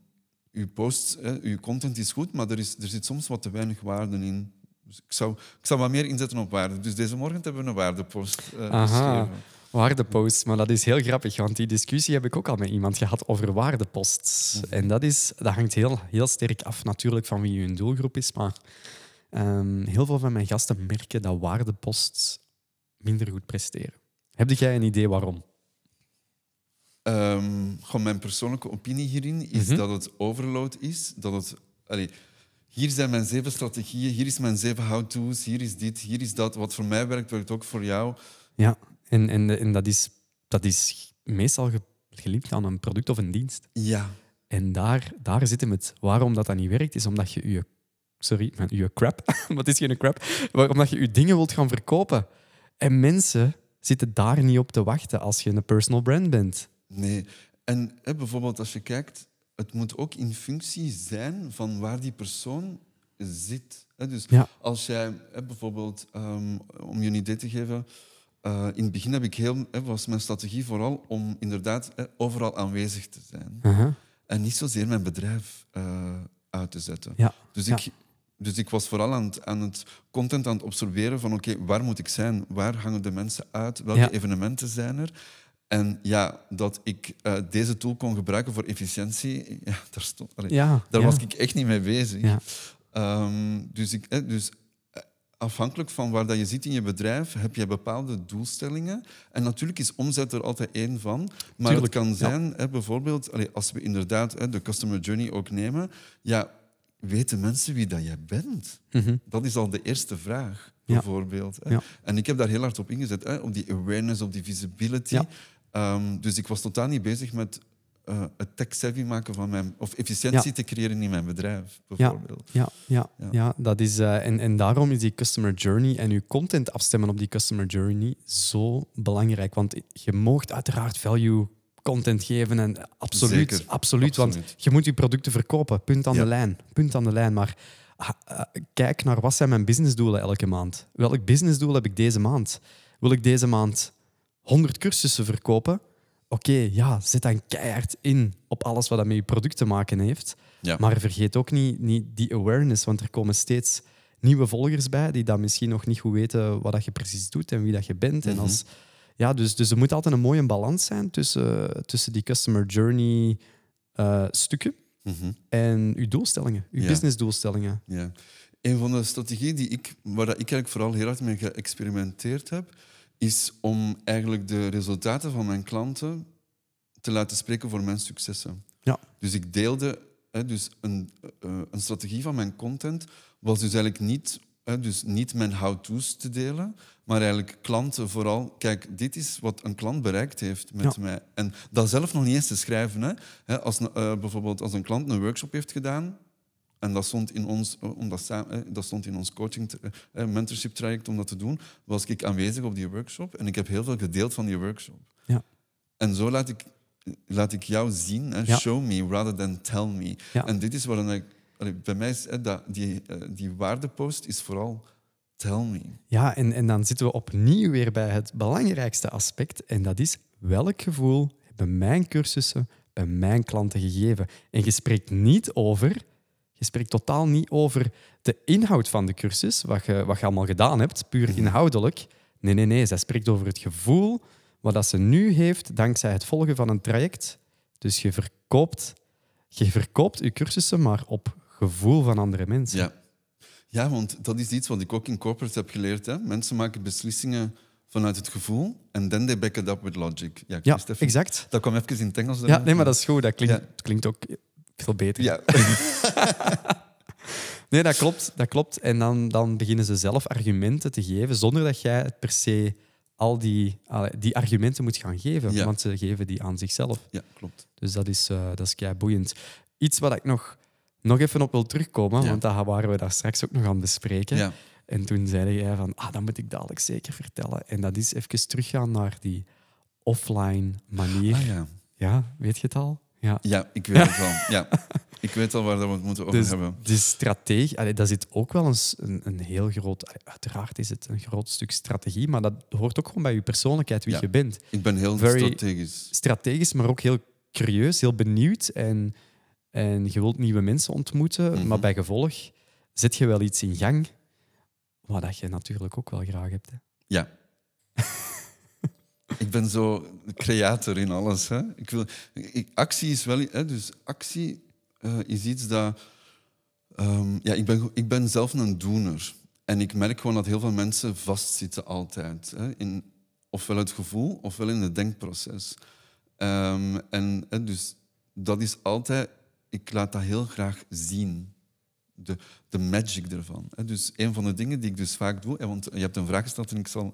uw post, hè, uw content is goed, maar er, is, er zit soms wat te weinig waarde in. Dus ik, zou, ik zou wat meer inzetten op waarde. Dus deze morgen hebben we een waardepost eh Aha. geschreven. Waardepost, maar dat is heel grappig, want die discussie heb ik ook al met iemand gehad over waardeposts. Mhm. En dat, is, dat hangt heel, heel sterk af natuurlijk van wie hun doelgroep is, maar ehm, heel veel van mijn gasten merken dat waardeposts minder goed presteren. Heb jij een idee waarom? Gewoon mijn persoonlijke opinie hierin is Mhm. dat het overload is. Dat het, allee, hier zijn mijn zeven strategieën, hier is mijn zeven how-to's, hier is dit, hier is dat. Wat voor mij werkt, werkt ook voor jou. Ja, en, en, en dat, is, dat is meestal ge- gelinkt aan een product of een dienst. Ja, En daar, daar zit hem het. Waarom dat, dat niet werkt, is omdat je je... Sorry, mijn- je crap. [laughs] het is geen crap. Maar omdat je je dingen wilt gaan verkopen. En mensen zitten daar niet op te wachten als je een personal brand bent. Nee. En hè, bijvoorbeeld als je kijkt, het moet ook in functie zijn van waar die persoon zit. Hè, dus Ja. als jij hè, bijvoorbeeld, ehm, om je een idee te geven, eh, in het begin heb ik heel, was mijn strategie vooral om inderdaad overal aanwezig te zijn. Aha. En niet zozeer mijn bedrijf eh, uit te zetten. Ja. Dus, Ja. ik, dus ik was vooral aan het, aan het content aan het observeren van oké, waar moet ik zijn? Waar hangen de mensen uit? Welke Ja. evenementen zijn er? En ja, dat ik eh, deze tool kon gebruiken voor efficiëntie, [laughs] ja, daar, stond, allee, Ja, daar ja. was ik echt niet mee bezig. Ja. Ehm, dus ik, eh, dus eh, afhankelijk van waar dat je zit in je bedrijf, heb je bepaalde doelstellingen. En natuurlijk is omzet er altijd één van. Maar Tuurlijk, het kan zijn, hè, bijvoorbeeld, allee, als we inderdaad hè, de customer journey ook nemen, ja, weten mensen wie dat jij bent? Mhm. Dat is al de eerste vraag, bijvoorbeeld. Ja. En ik heb daar heel hard op ingezet, hè, op die awareness, op die visibility. Ja. Ehm, dus ik was totaal niet bezig met eh, het tech-savvy maken van mijn... Of efficiëntie Ja. te creëren in mijn bedrijf, bijvoorbeeld. Ja, ja, Ja. ja. dat is, eh, en, en daarom is die customer journey en je content afstemmen op die customer journey zo belangrijk. Want je moogt uiteraard value content geven en absoluut, Zeker, absoluut, want je moet je producten verkopen. Punt aan Ja. de lijn. Punt aan de lijn. Maar ah, ah, kijk naar wat zijn mijn businessdoelen elke maand. Welk businessdoel heb ik deze maand? Wil ik deze maand 100 cursussen verkopen? Oké, ja, zet dan keihard in op alles wat dat met je product te maken heeft. Ja. Maar vergeet ook niet, niet die awareness, want er komen steeds nieuwe volgers bij die dat misschien nog niet goed weten wat dat je precies doet en wie dat je bent. En Mhm. als, ja, dus, dus er moet altijd een mooie balans zijn tussen, tussen die customer journey eh, stukken Mhm. en uw doelstellingen, uw Ja. businessdoelstellingen. Ja. Een van de strategieën die ik, waar dat ik eigenlijk vooral heel hard mee geëxperimenteerd heb, is om eigenlijk de resultaten van mijn klanten te laten spreken voor mijn successen. Ja. Dus ik deelde hè, dus een, eh, een strategie van mijn content, was dus eigenlijk niet, hè, dus niet mijn how-to's te delen, maar eigenlijk klanten vooral. Kijk, dit is wat een klant bereikt heeft met Ja. mij. En dat zelf nog niet eens te schrijven. Hè. Als, eh, bijvoorbeeld als een klant een workshop heeft gedaan, en dat stond in ons, eh, om dat, eh, dat stond in ons coaching, eh, mentorship traject om dat te doen, was ik aanwezig op die workshop en ik heb heel veel gedeeld van die workshop. Ja. En zo laat ik, laat ik jou zien, hè, Ja. show me rather than tell me. Ja. En dit is waarom ik, bij mij is hè, dat, die, die waardepost is vooral tell me. Ja, en, en dan zitten we opnieuw weer bij het belangrijkste aspect. En dat is welk gevoel hebben mijn cursussen bij mijn klanten gegeven? En je spreekt niet over, je spreekt totaal niet over de inhoud van de cursus, wat je, wat je allemaal gedaan hebt, puur inhoudelijk. Nee, nee, nee. Zij spreekt over het gevoel wat dat ze nu heeft dankzij het volgen van een traject. Dus je verkoopt, je verkoopt je cursussen, maar op gevoel van andere mensen. Ja. ja, want dat is iets wat ik ook in corporate heb geleerd. Hè. Mensen maken beslissingen vanuit het gevoel en then they back it up with logic. Ja, Ja, exact. Dat kwam even in het Engels. Ja, nee, maar dat is goed. Dat klinkt, Ja. klinkt ook veel beter. Ja. [laughs] Nee, dat klopt. Dat klopt. En dan, dan beginnen ze zelf argumenten te geven zonder dat jij het per se al die, die argumenten moet gaan geven. Ja. Want ze geven die aan zichzelf. Ja, klopt. Dus dat is, eh dat is kei boeiend. Iets wat ik nog, nog even op wil terugkomen, Ja. want dat waren we daar straks ook nog aan bespreken. Ja. En toen zei jij van, ah, dat moet ik dadelijk zeker vertellen. En dat is even teruggaan naar die offline manier. Ah, ja. Ja, weet je het al? Ja. ja, ik weet het [laughs] wel. Ja. Ik weet al waar dat we het moeten over Dus hebben. die strategie, allee, dat zit ook wel eens een, een heel groot... allee, uiteraard is het een groot stuk strategie, maar dat hoort ook gewoon bij je persoonlijkheid, wie Ja. je bent. Ik ben heel Very- strategisch. Strategisch, maar ook heel curieus, heel benieuwd. En, en je wilt nieuwe mensen ontmoeten, Mhm. maar bij gevolg zet je wel iets in gang wat dat je natuurlijk ook wel graag hebt. Hè. Ja. [laughs] ik ben zo creator in alles. Ik wil, ik, actie is wel... Hè, dus actie eh, is iets dat... ehm, ja, ik, ben, ik ben zelf een doener. En ik merk gewoon dat heel veel mensen vastzitten altijd. Hè, in ofwel het gevoel, ofwel in het denkproces. Ehm, en hè, dus dat is altijd... Ik laat dat heel graag zien de, de magic ervan. hè. Dus een van de dingen die ik dus vaak doe, want je hebt een vraag gesteld en ik zal,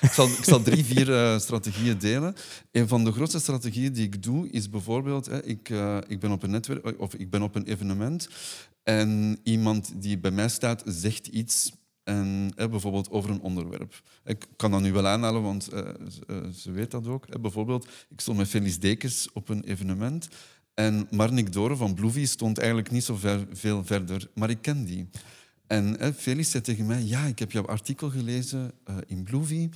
ik zal, ik zal drie, vier eh, strategieën delen. Een van de grootste strategieën die ik doe is bijvoorbeeld, ik, eh, ik ben op een netwerk of ik ben op een evenement en iemand die bij mij staat zegt iets en, hè, bijvoorbeeld over een onderwerp. Ik kan dat nu wel aanhalen, want eh, ze, eh, weet dat ook. Bijvoorbeeld, ik stond met Felice Dekens op een evenement en Marnik Doren van Bloovie stond eigenlijk niet zo ver- veel verder, maar ik ken die. En hè, Felix zei tegen mij, ja, ik heb jouw artikel gelezen eh, in Bloovie.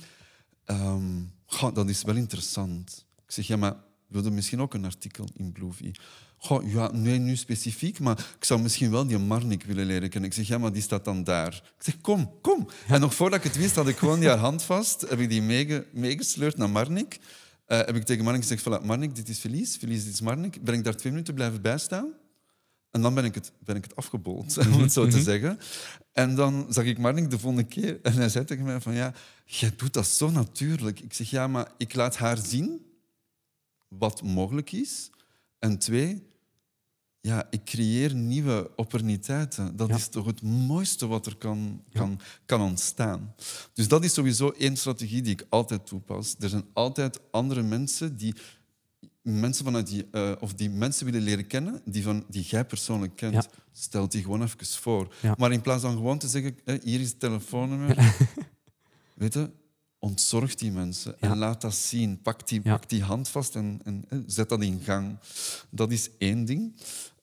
Ehm, goh, dat is wel interessant. Ik zeg, ja, maar wilde misschien ook een artikel in Bloovie? Goh, ja, nee, nu specifiek, maar ik zou misschien wel die Marnik willen leren kennen. Ik zeg, ja, maar die staat dan daar. Ik zeg, kom, kom. En nog voordat ik het wist, had ik gewoon die haar hand vast, heb ik die meege- meegesleurd naar Marnik. Eh, heb ik tegen Marnik gezegd, voilà, Marnik, dit is Felice, Felice, dit is Marnik. Ben ik daar twee minuten blijven bijstaan? En dan ben ik het, ben ik het afgebold, [laughs] om het zo te zeggen. En dan zag ik Marnik de volgende keer en hij zei tegen mij van ja, jij doet dat zo natuurlijk. Ik zeg ja, maar ik laat haar zien wat mogelijk is. En twee, ja, ik creëer nieuwe opportuniteiten. Dat Ja. is toch het mooiste wat er kan, kan, kan ontstaan. Dus dat is sowieso één strategie die ik altijd toepas. Er zijn altijd andere mensen die mensen vanuit die, eh, of die mensen willen leren kennen die, van, die jij persoonlijk kent. Ja. Stel die gewoon even voor. Maar in plaats van gewoon te zeggen, hier is het telefoonnummer, [laughs] weet je, ontzorg die mensen Ja. en laat dat zien. Pak die, Ja. pak die hand vast en, en zet dat in gang. Dat is één ding.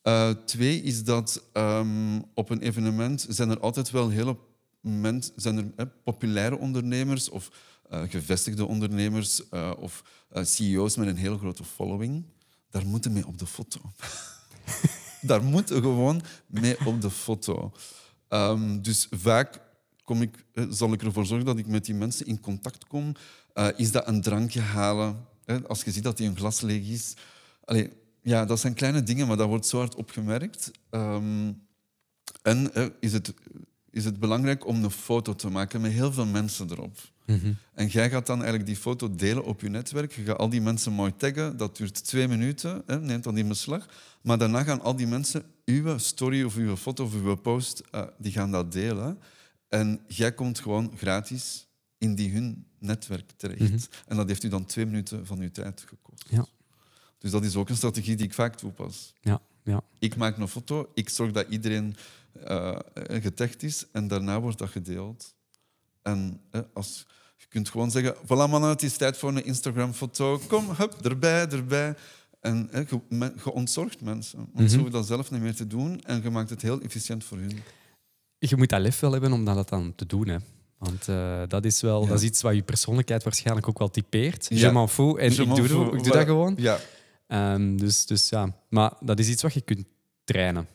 Eh, twee is dat ehm, op een evenement zijn er altijd wel hele mensen, zijn er populaire ondernemers of eh, gevestigde ondernemers eh, of CEO's met een heel grote following. Daar moeten mee op de foto. [laughs] Daar moeten gewoon mee op de foto. Ehm, dus vaak kom ik, zal ik ervoor zorgen dat ik met die mensen in contact kom. Is dat een drankje halen? Hè, als je ziet dat die een glas leeg is. Ja, dat zijn kleine dingen, maar dat wordt zo hard opgemerkt. Ehm, en is, het, is het belangrijk om een foto te maken met heel veel mensen erop. En jij gaat dan eigenlijk die foto delen op je netwerk. Je gaat al die mensen mooi taggen. Dat duurt twee minuten, hè, neemt dan in beslag. Maar daarna gaan al die mensen uw story of uw foto of uw post, eh, die gaan dat delen. En jij komt gewoon gratis in die hun netwerk terecht. En dat heeft u dan twee minuten van uw tijd gekost. Ja. Dus dat is ook een strategie die ik vaak toepas. Ja, ja. Ik maak een foto, ik zorg dat iedereen eh getagd is en daarna wordt dat gedeeld. En eh, als, je kunt gewoon zeggen, voilà mannen, het is tijd voor een Instagram-foto. Kom, hup, erbij, erbij. En eh, je, men- je ontzorgt mensen. Want Mhm. ze hoeven dat zelf niet meer te doen en je maakt het heel efficiënt voor hun. Je moet dat lef wel hebben om dat dan te doen. Hè. Want eh, dat, is wel, Ja. dat is iets wat je persoonlijkheid waarschijnlijk ook wel typeert. Ja. Je m'en fout en Je ik doe, ik doe dat gewoon. Ja, Ehm, dus, dus ja, maar dat is iets wat je kunt trainen.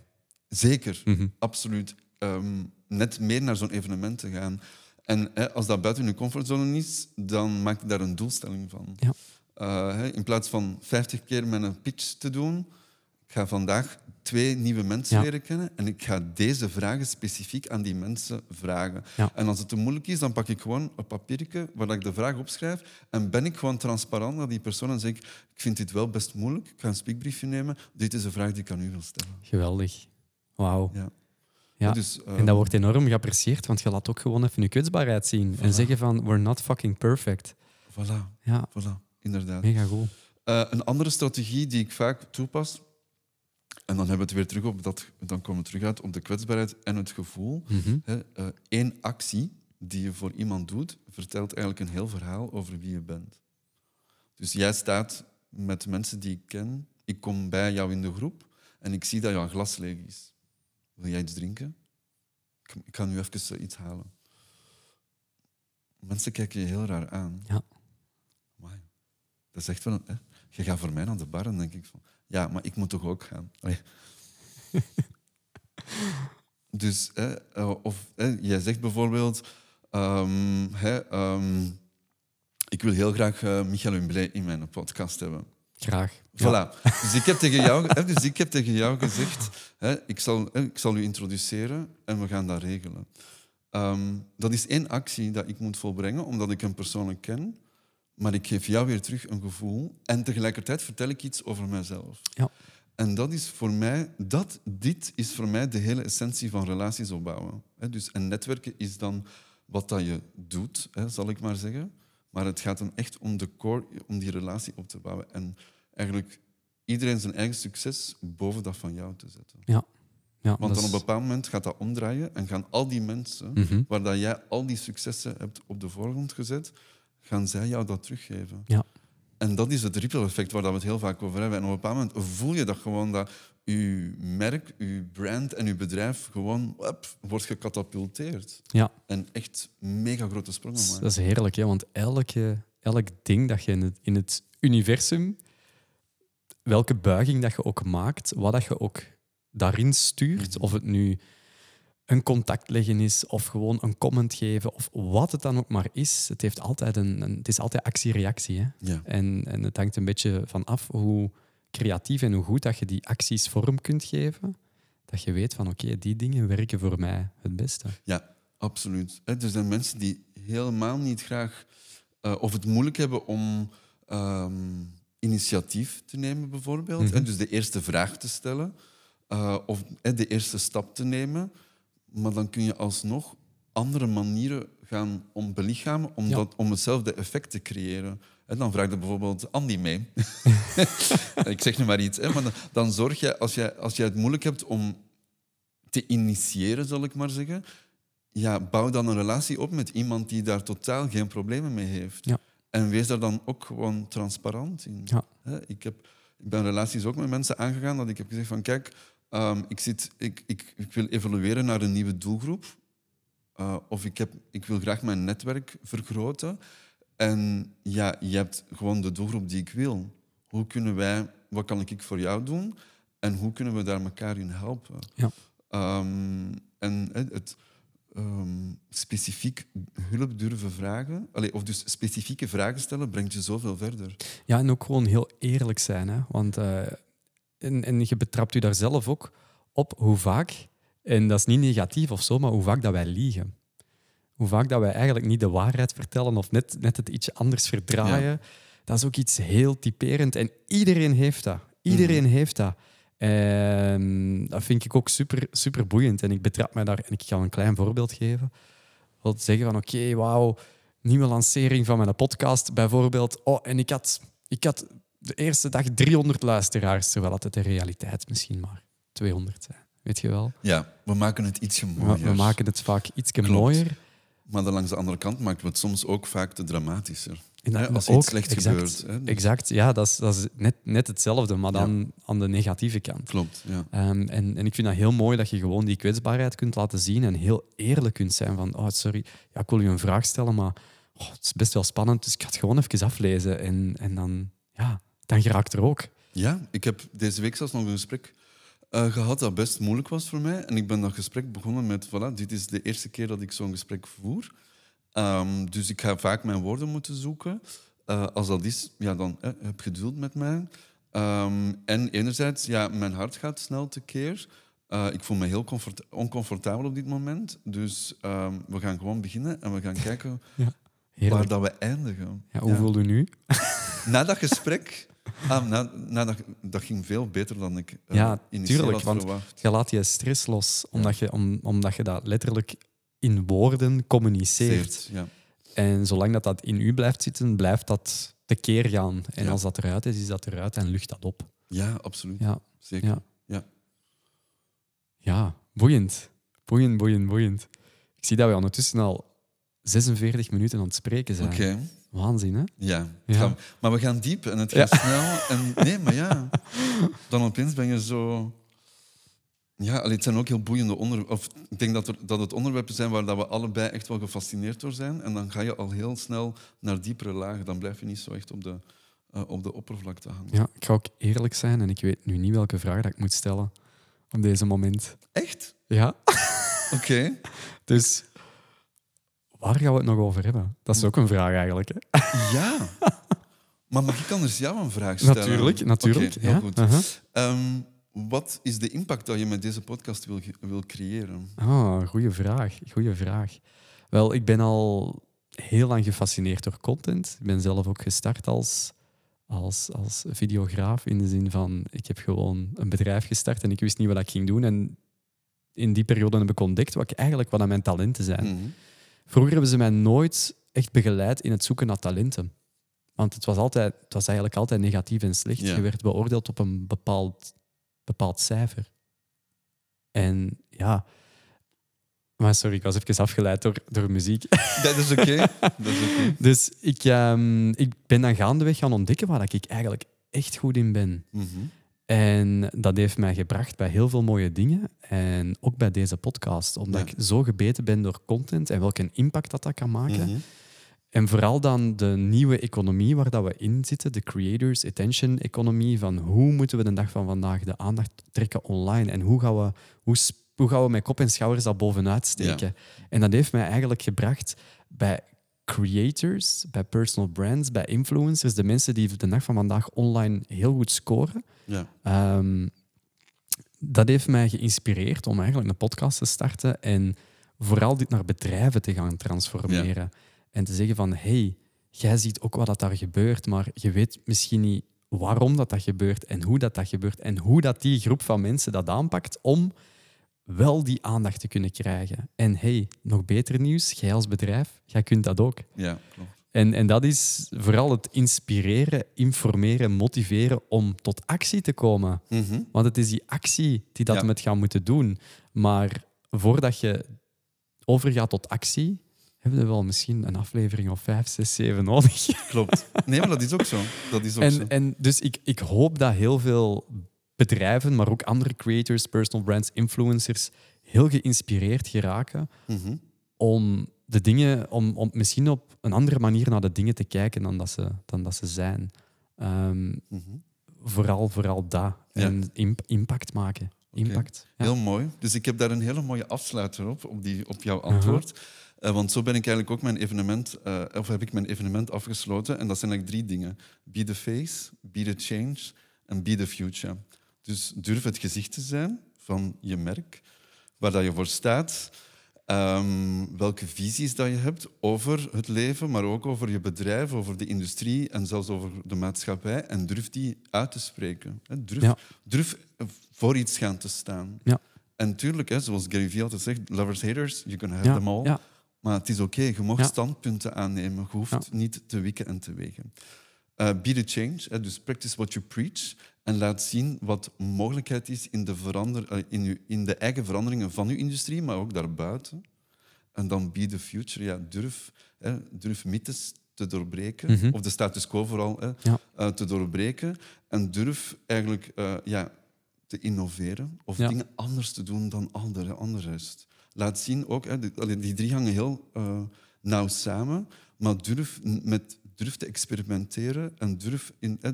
zeker. Mhm. Absoluut. Ehm, net meer naar zo'n evenement te gaan. En hè, als dat buiten je comfortzone is, dan maak je daar een doelstelling van. Ja. Eh, hè, in plaats van 50 keer met een pitch te doen, ik ga vandaag twee nieuwe mensen Ja. leren kennen en ik ga deze vragen specifiek aan die mensen vragen. Ja. En als het te moeilijk is, dan pak ik gewoon een papiertje waar ik de vraag opschrijf en ben ik gewoon transparant naar die persoon en zeg ik, ik vind dit wel best moeilijk, ik ga een speakbriefje nemen, dit is een vraag die ik aan u wil stellen. Geweldig. Wauw. Ja. Ja. Dus, En ehm, dat wordt enorm geapprecieerd, want je laat ook gewoon even je kwetsbaarheid zien. En zeggen van, we're not fucking perfect. Voilà, Ja, voilà, inderdaad. mega goed. Eh, een andere strategie die ik vaak toepas, en dan hebben we het weer terug op dat, dan komen we terug uit op de kwetsbaarheid en het gevoel. Mhm. Hè, eh, één actie die je voor iemand doet, vertelt eigenlijk een heel verhaal over wie je bent. Dus jij staat met mensen die ik ken, ik kom bij jou in de groep en ik zie dat jouw glas leeg is. Wil jij iets drinken? Ik, ga nu even eh, iets halen. Mensen kijken je heel raar aan. Ja. Amai. Dat is echt wel... een- Hè? Je gaat voor mij naar de bar, dan denk ik van... Ja, maar ik moet toch ook gaan? [laughs] Dus, hè, eh, of hè, jij zegt bijvoorbeeld... ehm, hè, ehm, ik wil heel graag eh Michael Humblé in mijn podcast hebben. Graag. Ja. Voilà. Dus, ik heb tegen jou, [laughs] hè, dus ik heb tegen jou gezegd, hè, ik, zal, hè, ik zal u introduceren en we gaan dat regelen. Ehm, dat is één actie dat ik moet volbrengen, omdat ik hem persoonlijk ken. Maar ik geef jou weer terug een gevoel en tegelijkertijd vertel ik iets over mezelf. Ja. En dat is voor mij, dat, dit is voor mij de hele essentie van relaties opbouwen. Dus, en netwerken is dan wat dat je doet, zal ik maar zeggen. Maar het gaat hem echt om de core, om die relatie op te bouwen. En eigenlijk iedereen zijn eigen succes boven dat van jou te zetten. Ja. Ja, Want dan op een bepaald moment gaat dat omdraaien en gaan al die mensen, Mhm. waar dat jij al die successen hebt op de voorgrond gezet, gaan zij jou dat teruggeven. Ja. En dat is het ripple-effect waar dat we het heel vaak over hebben. En op een bepaald moment voel je dat gewoon dat je merk, je brand en je bedrijf gewoon up, wordt gecatapulteerd. ja. En echt mega grote sprongen maken. dat is heerlijk, hè? want elke, elk ding dat je in het, in het universum, welke buiging dat je ook maakt, wat dat je ook daarin stuurt, Mhm. of het nu een contact leggen is, of gewoon een comment geven, of wat het dan ook maar is, het, heeft altijd een, een- het is altijd actie-reactie. Hè? Ja. En, en het hangt een beetje van af hoe creatief en hoe goed dat je die acties vorm kunt geven, dat je weet van oké, die dingen werken voor mij het beste. Ja, absoluut. Er zijn mensen die helemaal niet graag eh, of het moeilijk hebben om ehm, initiatief te nemen, bijvoorbeeld. Hè, Mhm. Dus de eerste vraag te stellen eh, of de eerste stap te nemen. Maar dan kun je alsnog andere manieren gaan om belichamen om, Ja. dat, om hetzelfde effect te creëren. En dan vraag je bijvoorbeeld Andy mee. [laughs] Ik zeg nu maar iets. Hè, maar dan, dan zorg je, als je, als je het moeilijk hebt om te initiëren, zal ik maar zeggen, ja, bouw dan een relatie op met iemand die daar totaal geen problemen mee heeft. Ja. En wees daar dan ook gewoon transparant in. Ja. Ik, heb, ik ben relaties ook met mensen aangegaan dat ik heb gezegd van kijk, ehm, ik, zit, ik, ik, ik wil evolueren naar een nieuwe doelgroep. Eh, of ik, heb, ik wil graag mijn netwerk vergroten. En ja, je hebt gewoon de doelgroep die ik wil. Hoe kunnen wij, wat kan ik voor jou doen? En hoe kunnen we daar elkaar in helpen? Ja. Ehm, en het ehm, specifiek hulp durven vragen, allee, of dus specifieke vragen stellen, brengt je zoveel verder. Ja, en ook gewoon heel eerlijk zijn. Hè? Want, eh, en, en je betrapt u daar zelf ook op hoe vaak, en dat is niet negatief of zo, maar hoe vaak dat wij liegen. Hoe vaak dat wij eigenlijk niet de waarheid vertellen of net, net het iets anders verdraaien. Dat is ook iets heel typerend. En iedereen heeft dat. Iedereen heeft dat. En dat vind ik ook super, super boeiend. En ik betrap mij daar, en ik ga een klein voorbeeld geven. Wil zeggen van, oké, wauw, nieuwe lancering van mijn podcast bijvoorbeeld. Oh, en ik had, ik had de eerste dag 300 luisteraars, terwijl het de realiteit misschien maar 200 zijn. Weet je wel? Ja, we maken het ietsje mooier. we maken het vaak iets Klopt. mooier. Maar dan langs de andere kant maken we het soms ook vaak te dramatischer. En dat- Hè, als ook, iets slecht exact, gebeurt. Hè. Exact, ja, dat is, dat is net, net hetzelfde, maar dan aan de negatieve kant. Klopt, ja. Ehm, en, en ik vind dat heel mooi dat je gewoon die kwetsbaarheid kunt laten zien en heel eerlijk kunt zijn van, oh, sorry, ja, ik wil je een vraag stellen, maar oh, het is best wel spannend, dus ik ga het gewoon even aflezen. En, en dan, ja, dan geraakt er ook. Ja, ik heb deze week zelfs nog een gesprek eh, gehad dat best moeilijk was voor mij. En ik ben dat gesprek begonnen met, voilà, dit is de eerste keer dat ik zo'n gesprek voer. Ehm, dus ik ga vaak mijn woorden moeten zoeken. Eh, als dat is, ja, dan eh, heb geduld met mij. Ehm, en enerzijds, ja, mijn hart gaat snel tekeer. Eh, ik voel me heel comfort- oncomfortabel op dit moment. Dus ehm, we gaan gewoon beginnen en we gaan kijken [laughs] waar Heerlijk. dat we eindigen. Ja, hoe Ja. voel je nu? Na dat gesprek, ah, na, na dat, dat ging veel beter dan ik eh, Ja, tuurlijk, want- verwacht. Je laat je stress los, omdat, je, om, omdat je dat letterlijk in woorden communiceert. Zeert, Ja. En zolang dat, dat in u blijft zitten, blijft dat tekeer gaan. En Ja. als dat eruit is, is dat eruit en lucht dat op. Ja, absoluut. Ja, Zeker. ja. Ja. ja boeiend. Boeiend, boeiend, boeiend. Ik zie dat we ondertussen al 46 minuten aan het spreken zijn. Oké. Waanzin, hè? Ja. Ja. Gaan- maar we gaan diep en het gaat snel. En, nee, maar ja. [laughs] Dan opeens ben je zo... Ja, allee, het zijn ook heel boeiende onderwerpen. Of ik denk dat, er, dat het onderwerpen zijn waar dat we allebei echt wel gefascineerd door zijn. En dan ga je al heel snel naar diepere lagen. Dan blijf je niet zo echt op de, eh, op de oppervlakte hangen. Ja, ik ga ook eerlijk zijn en ik weet nu niet welke vraag dat ik moet stellen op deze moment. Echt? Ja, Oké. [laughs] dus waar gaan we het nog over hebben? Dat is ook een vraag eigenlijk. Hè? Ja. Maar mag ik anders jou een vraag stellen? Natuurlijk, natuurlijk. Heel goed. aha. Ehm, wat is de impact dat je met deze podcast wil, wil creëren? Ah, goede vraag. Goeie vraag. Wel, ik ben al heel lang gefascineerd door content. Ik ben zelf ook gestart als, als, als videograaf. In de zin van, ik heb gewoon een bedrijf gestart en ik wist niet wat ik ging doen. En in die periode heb ik ontdekt wat ik eigenlijk wat aan mijn talenten zijn. Mhm. Vroeger hebben ze mij nooit echt begeleid in het zoeken naar talenten. Want het was, altijd, het was eigenlijk altijd negatief en slecht. Ja. Je werd beoordeeld op een bepaald, bepaald cijfer. En ja... Maar sorry, ik was even afgeleid door, door muziek. [laughs] Dat is oké. Dat is oké. [laughs] Dus ik, ehm, ik ben dan gaandeweg gaan ontdekken waar ik eigenlijk echt goed in ben. Mhm. En dat heeft mij gebracht bij heel veel mooie dingen. En ook bij deze podcast. Omdat Ja. ik zo gebeten ben door content en welke impact dat, dat kan maken. Mhm. En vooral dan de nieuwe economie waar dat we in zitten, de creators attention economie, van hoe moeten we de dag van vandaag de aandacht trekken online en hoe gaan we, hoe, hoe gaan we met kop en schouders dat bovenuit steken. En dat heeft mij eigenlijk gebracht bij creators, bij personal brands, bij influencers, de mensen die de dag van vandaag online heel goed scoren. Ja. Ehm, dat heeft mij geïnspireerd om eigenlijk een podcast te starten en vooral dit naar bedrijven te gaan transformeren. En te zeggen van, hey, jij ziet ook wat dat daar gebeurt, maar je weet misschien niet waarom dat, dat gebeurt en hoe dat, dat gebeurt en hoe dat die groep van mensen dat aanpakt om wel die aandacht te kunnen krijgen. En hey, nog beter nieuws, jij als bedrijf, jij kunt dat ook. ja, klopt. En, en dat is vooral het inspireren, informeren, motiveren om tot actie te komen. Mhm. Want het is die actie die dat Ja. met gaan moeten doen. Maar voordat je overgaat tot actie, hebben we wel misschien een aflevering of vijf, zes, zeven nodig. Klopt. Nee, maar dat is ook zo. Dat is ook zo. En, en dus ik, ik hoop dat heel veel bedrijven, maar ook andere creators, personal brands, influencers, heel geïnspireerd geraken Mhm. om de dingen, om, om misschien op een andere manier naar de dingen te kijken dan dat ze, dan dat ze zijn. Ehm, Mhm. vooral, vooral dat. Ja. En imp- impact maken. Impact. Ja. Heel mooi. Dus ik heb daar een hele mooie afsluiter op, op, die, op jouw antwoord. Eh, want zo ben ik eigenlijk ook mijn evenement, eh, of heb ik mijn evenement afgesloten. En dat zijn eigenlijk drie dingen. Be the face, be the change en be the future. Dus durf het gezicht te zijn van je merk, waar dat je voor staat. ehm, welke visies dat je hebt over het leven, maar ook over je bedrijf, over de industrie en zelfs over de maatschappij. En durf die uit te spreken. Durf, Ja. durf voor iets gaan te staan. Ja. En tuurlijk, hè, zoals Gary Vee altijd zegt, lovers, haters, you can have Ja, them all. ja. Maar het is oké, je mag Ja. standpunten aannemen. Je hoeft niet te wikken en te wegen. Eh, be the change, dus practice what you preach. En laat zien wat mogelijkheid is in de, verander, eh, in, uw, in de eigen veranderingen van uw industrie, maar ook daarbuiten. En dan be the future. Ja, durf, hè, durf mythes te doorbreken, Mhm. of de status quo vooral hè, Ja. eh, te doorbreken. En durf eigenlijk eh, ja, te innoveren of Ja. dingen anders te doen dan andere, andere rest. Laat zien ook, hè, die, drie hangen heel nauw samen, maar durf, met, durf te experimenteren en durf in, hè,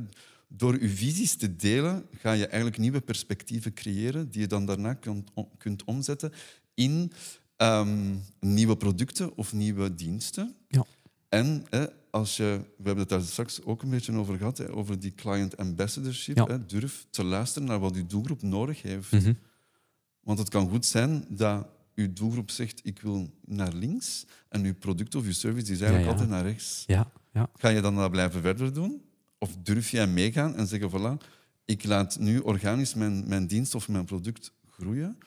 door je visies te delen, ga je eigenlijk nieuwe perspectieven creëren die je dan daarna kunt, om- kunt omzetten in ehm, nieuwe producten of nieuwe diensten. Ja. En hè, als je, we hebben het daar straks ook een beetje over gehad, hè, over die client ambassadorship. Ja. Hè, durf te luisteren naar wat je doelgroep nodig heeft. Mhm. Want het kan goed zijn dat uw doelgroep zegt, ik wil naar links, en uw product of uw service is eigenlijk ja. altijd naar rechts. Ja, ja. Ga je dan dat blijven verder doen? Of durf jij meegaan en zeggen, voilà, ik laat nu organisch mijn, mijn dienst of mijn product groeien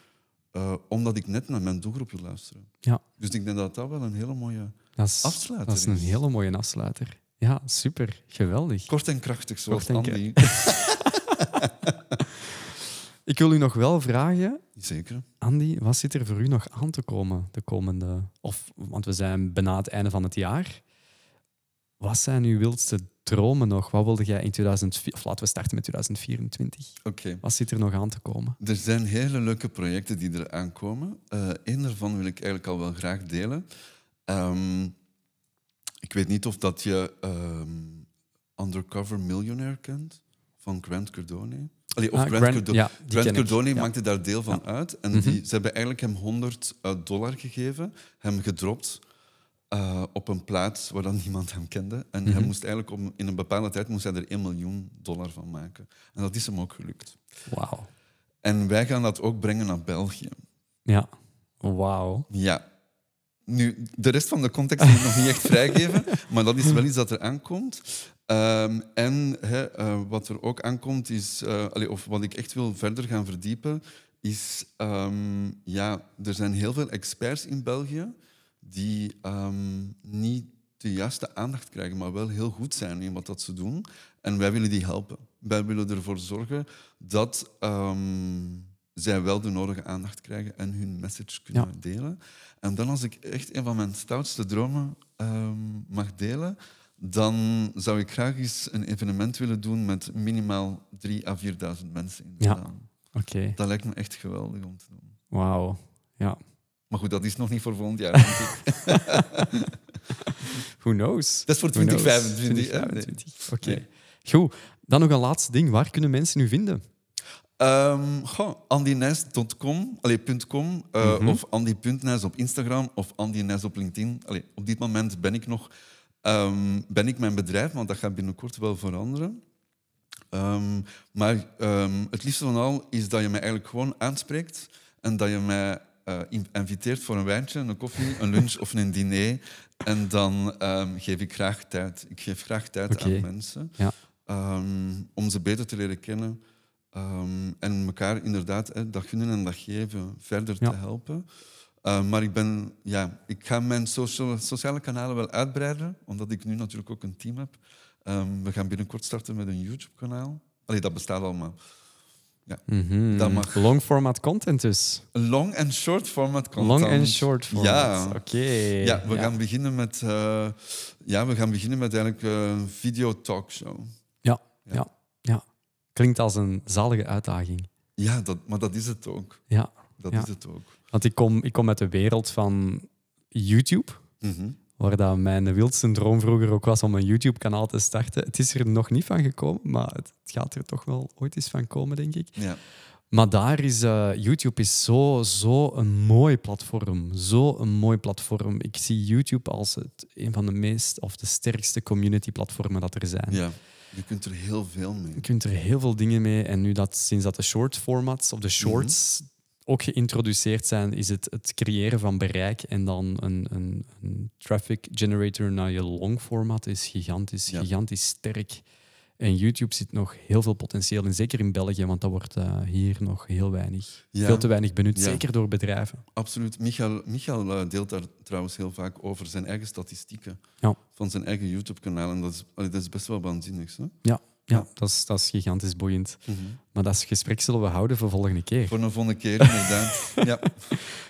eh, omdat ik net naar mijn doelgroep wil luisteren. Ja. Dus ik denk dat dat wel een hele mooie Dat is, afsluiter dat is een is. hele mooie afsluiter. Ja, super. Geweldig. Kort en krachtig, zoals Kort Andy. [laughs] Ik wil u nog wel vragen, Zeker. Andy, wat zit er voor u nog aan te komen de komende... Of, want we zijn bijna het einde van het jaar. Wat zijn uw wildste dromen nog? Wat wilde jij in 2004... Of laten we starten met 2024. Oké. Wat zit er nog aan te komen? Er zijn hele leuke projecten die er aankomen. Eén daarvan wil ik eigenlijk al wel graag delen. Ehm, ik weet niet of dat je ehm, Undercover Millionaire kent van Grant Cardone. Allee, of Ah, Grant, Grant- Cardone. ja, Grant. Cardone Ja. maakte daar deel van uit. En Mhm. die, ze hebben eigenlijk hem 100 eh, dollar gegeven, hem gedropt eh, op een plaats waar dan [laughs] niemand hem kende. En hij Mhm. moest eigenlijk om, in een bepaalde tijd moest hij er 1 miljoen dollar van maken. En dat is hem ook gelukt. Wauw. En wij gaan dat ook brengen naar België. Ja. Wauw. Ja. Nu, de rest van de context moet ik nog niet echt [laughs] vrijgeven, maar dat is wel iets dat er aankomt. Ehm, en eh, wat er ook aankomt, is, eh, allee, of wat ik echt wil verder gaan verdiepen, is, ehm, ja, er zijn heel veel experts in België die ehm, niet de juiste aandacht krijgen, maar wel heel goed zijn in wat dat ze doen. En wij willen die helpen. Wij willen ervoor zorgen dat ehm, zij wel de nodige aandacht krijgen en hun message kunnen Ja. delen. En dan als ik echt een van mijn stoutste dromen ehm, mag delen, dan zou ik graag eens een evenement willen doen met minimaal 3.000 à 4.000 mensen in de Ja. zaal. Oké. Dat lijkt me echt geweldig om te doen. Wauw. Ja. Maar goed, dat is nog niet voor volgend jaar. [laughs] Who knows? Dat is voor Who knows? 2025. hè? 2025. Oké. Nee. Goed. Dan nog een laatste ding. Waar kunnen mensen u vinden? Ehm goh, andynijs.com, allee, .com, eh, Mhm. of andy.nijs op Instagram of andynijs op LinkedIn. Allee, op dit moment ben ik nog ehm, ben ik mijn bedrijf, want dat gaat binnenkort wel veranderen. Ehm, maar ehm, het liefste van al is dat je mij eigenlijk gewoon aanspreekt en dat je mij in- inviteert voor een wijntje, een koffie, een lunch of een diner. En dan ehm, geef ik graag tijd. Ik geef graag tijd aan mensen Ja. ehm, om ze beter te leren kennen. Ehm, en elkaar inderdaad hè, dat gunnen en dat geven verder Ja. te helpen. Maar ik, ben, ja, ik ga mijn social, sociale kanalen wel uitbreiden, omdat ik nu natuurlijk ook een team heb. We gaan binnenkort starten met een YouTube-kanaal. Allee, dat bestaat allemaal. Mhm. Dat mag. Long format content dus. Long en short format content. Long en short format. Ja. Oké. Ja, we gaan beginnen met, eh, ja, we gaan beginnen met eigenlijk eh, een video talkshow. Ja, Ja. ja, ja. Klinkt als een zalige uitdaging. Ja, dat, maar dat is het ook. Ja, Dat Ja. is het ook. want ik kom, ik kom uit de wereld van YouTube, Mhm. Waar dat mijn wildste droom vroeger ook was om een YouTube-kanaal te starten. Het is er nog niet van gekomen, maar het gaat er toch wel ooit eens van komen, denk ik. Ja. Maar daar is eh, YouTube is zo, zo een mooi platform. Zo een mooi platform. Ik zie YouTube als het, een van de meest of de sterkste community-platformen dat er zijn. ja, je kunt er heel veel mee. Je kunt er heel veel dingen mee. En nu dat sinds dat de short formats of de shorts ook geïntroduceerd zijn, is het het creëren van bereik en dan een, een, een traffic generator naar je long format is gigantisch, Ja. gigantisch sterk. En YouTube zit nog heel veel potentieel in, zeker in België, want dat wordt eh, hier nog heel weinig, Ja. veel te weinig benut, Ja. zeker door bedrijven. Absoluut. Michael, Michael eh, deelt daar trouwens heel vaak over zijn eigen statistieken Ja. van zijn eigen YouTube-kanaal. En dat is, dat is best wel waanzinnig. Hè? Ja, Ja. Dat, is, dat is gigantisch boeiend. Maar dat gesprek zullen we houden voor volgende keer. Voor een volgende keer, inderdaad. [laughs] ja,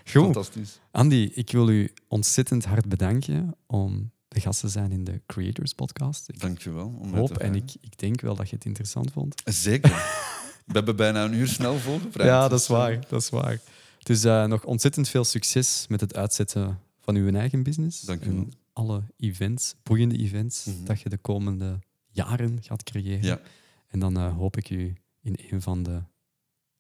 Goed. fantastisch. Andy, ik wil u ontzettend hard bedanken om de gast te zijn in de Creators Podcast. Ik Dank je wel. Om hoop en ik, ik denk wel dat je het interessant vond. Zeker. [laughs] We hebben bijna een uur snel volgevraagd. Ja, dat is waar. Dat is waar. Dus eh, nog ontzettend veel succes met het uitzetten van uw eigen business. Dank u En wel. alle events, boeiende events, Mhm. dat je de komende jaren gaat creëren. Ja, En dan eh, hoop ik u in een van de,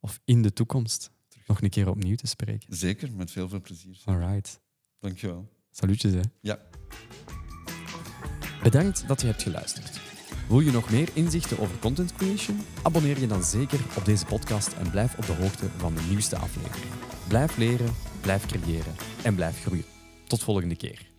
of in de toekomst, nog een keer opnieuw te spreken. zeker. Met veel veel plezier. All right. Dank je wel. Salutjes, hè. Ja. Bedankt dat je hebt geluisterd. Wil je nog meer inzichten over content creation? Abonneer je dan zeker op deze podcast en blijf op de hoogte van de nieuwste aflevering. Blijf leren, blijf creëren en blijf groeien. Tot volgende keer.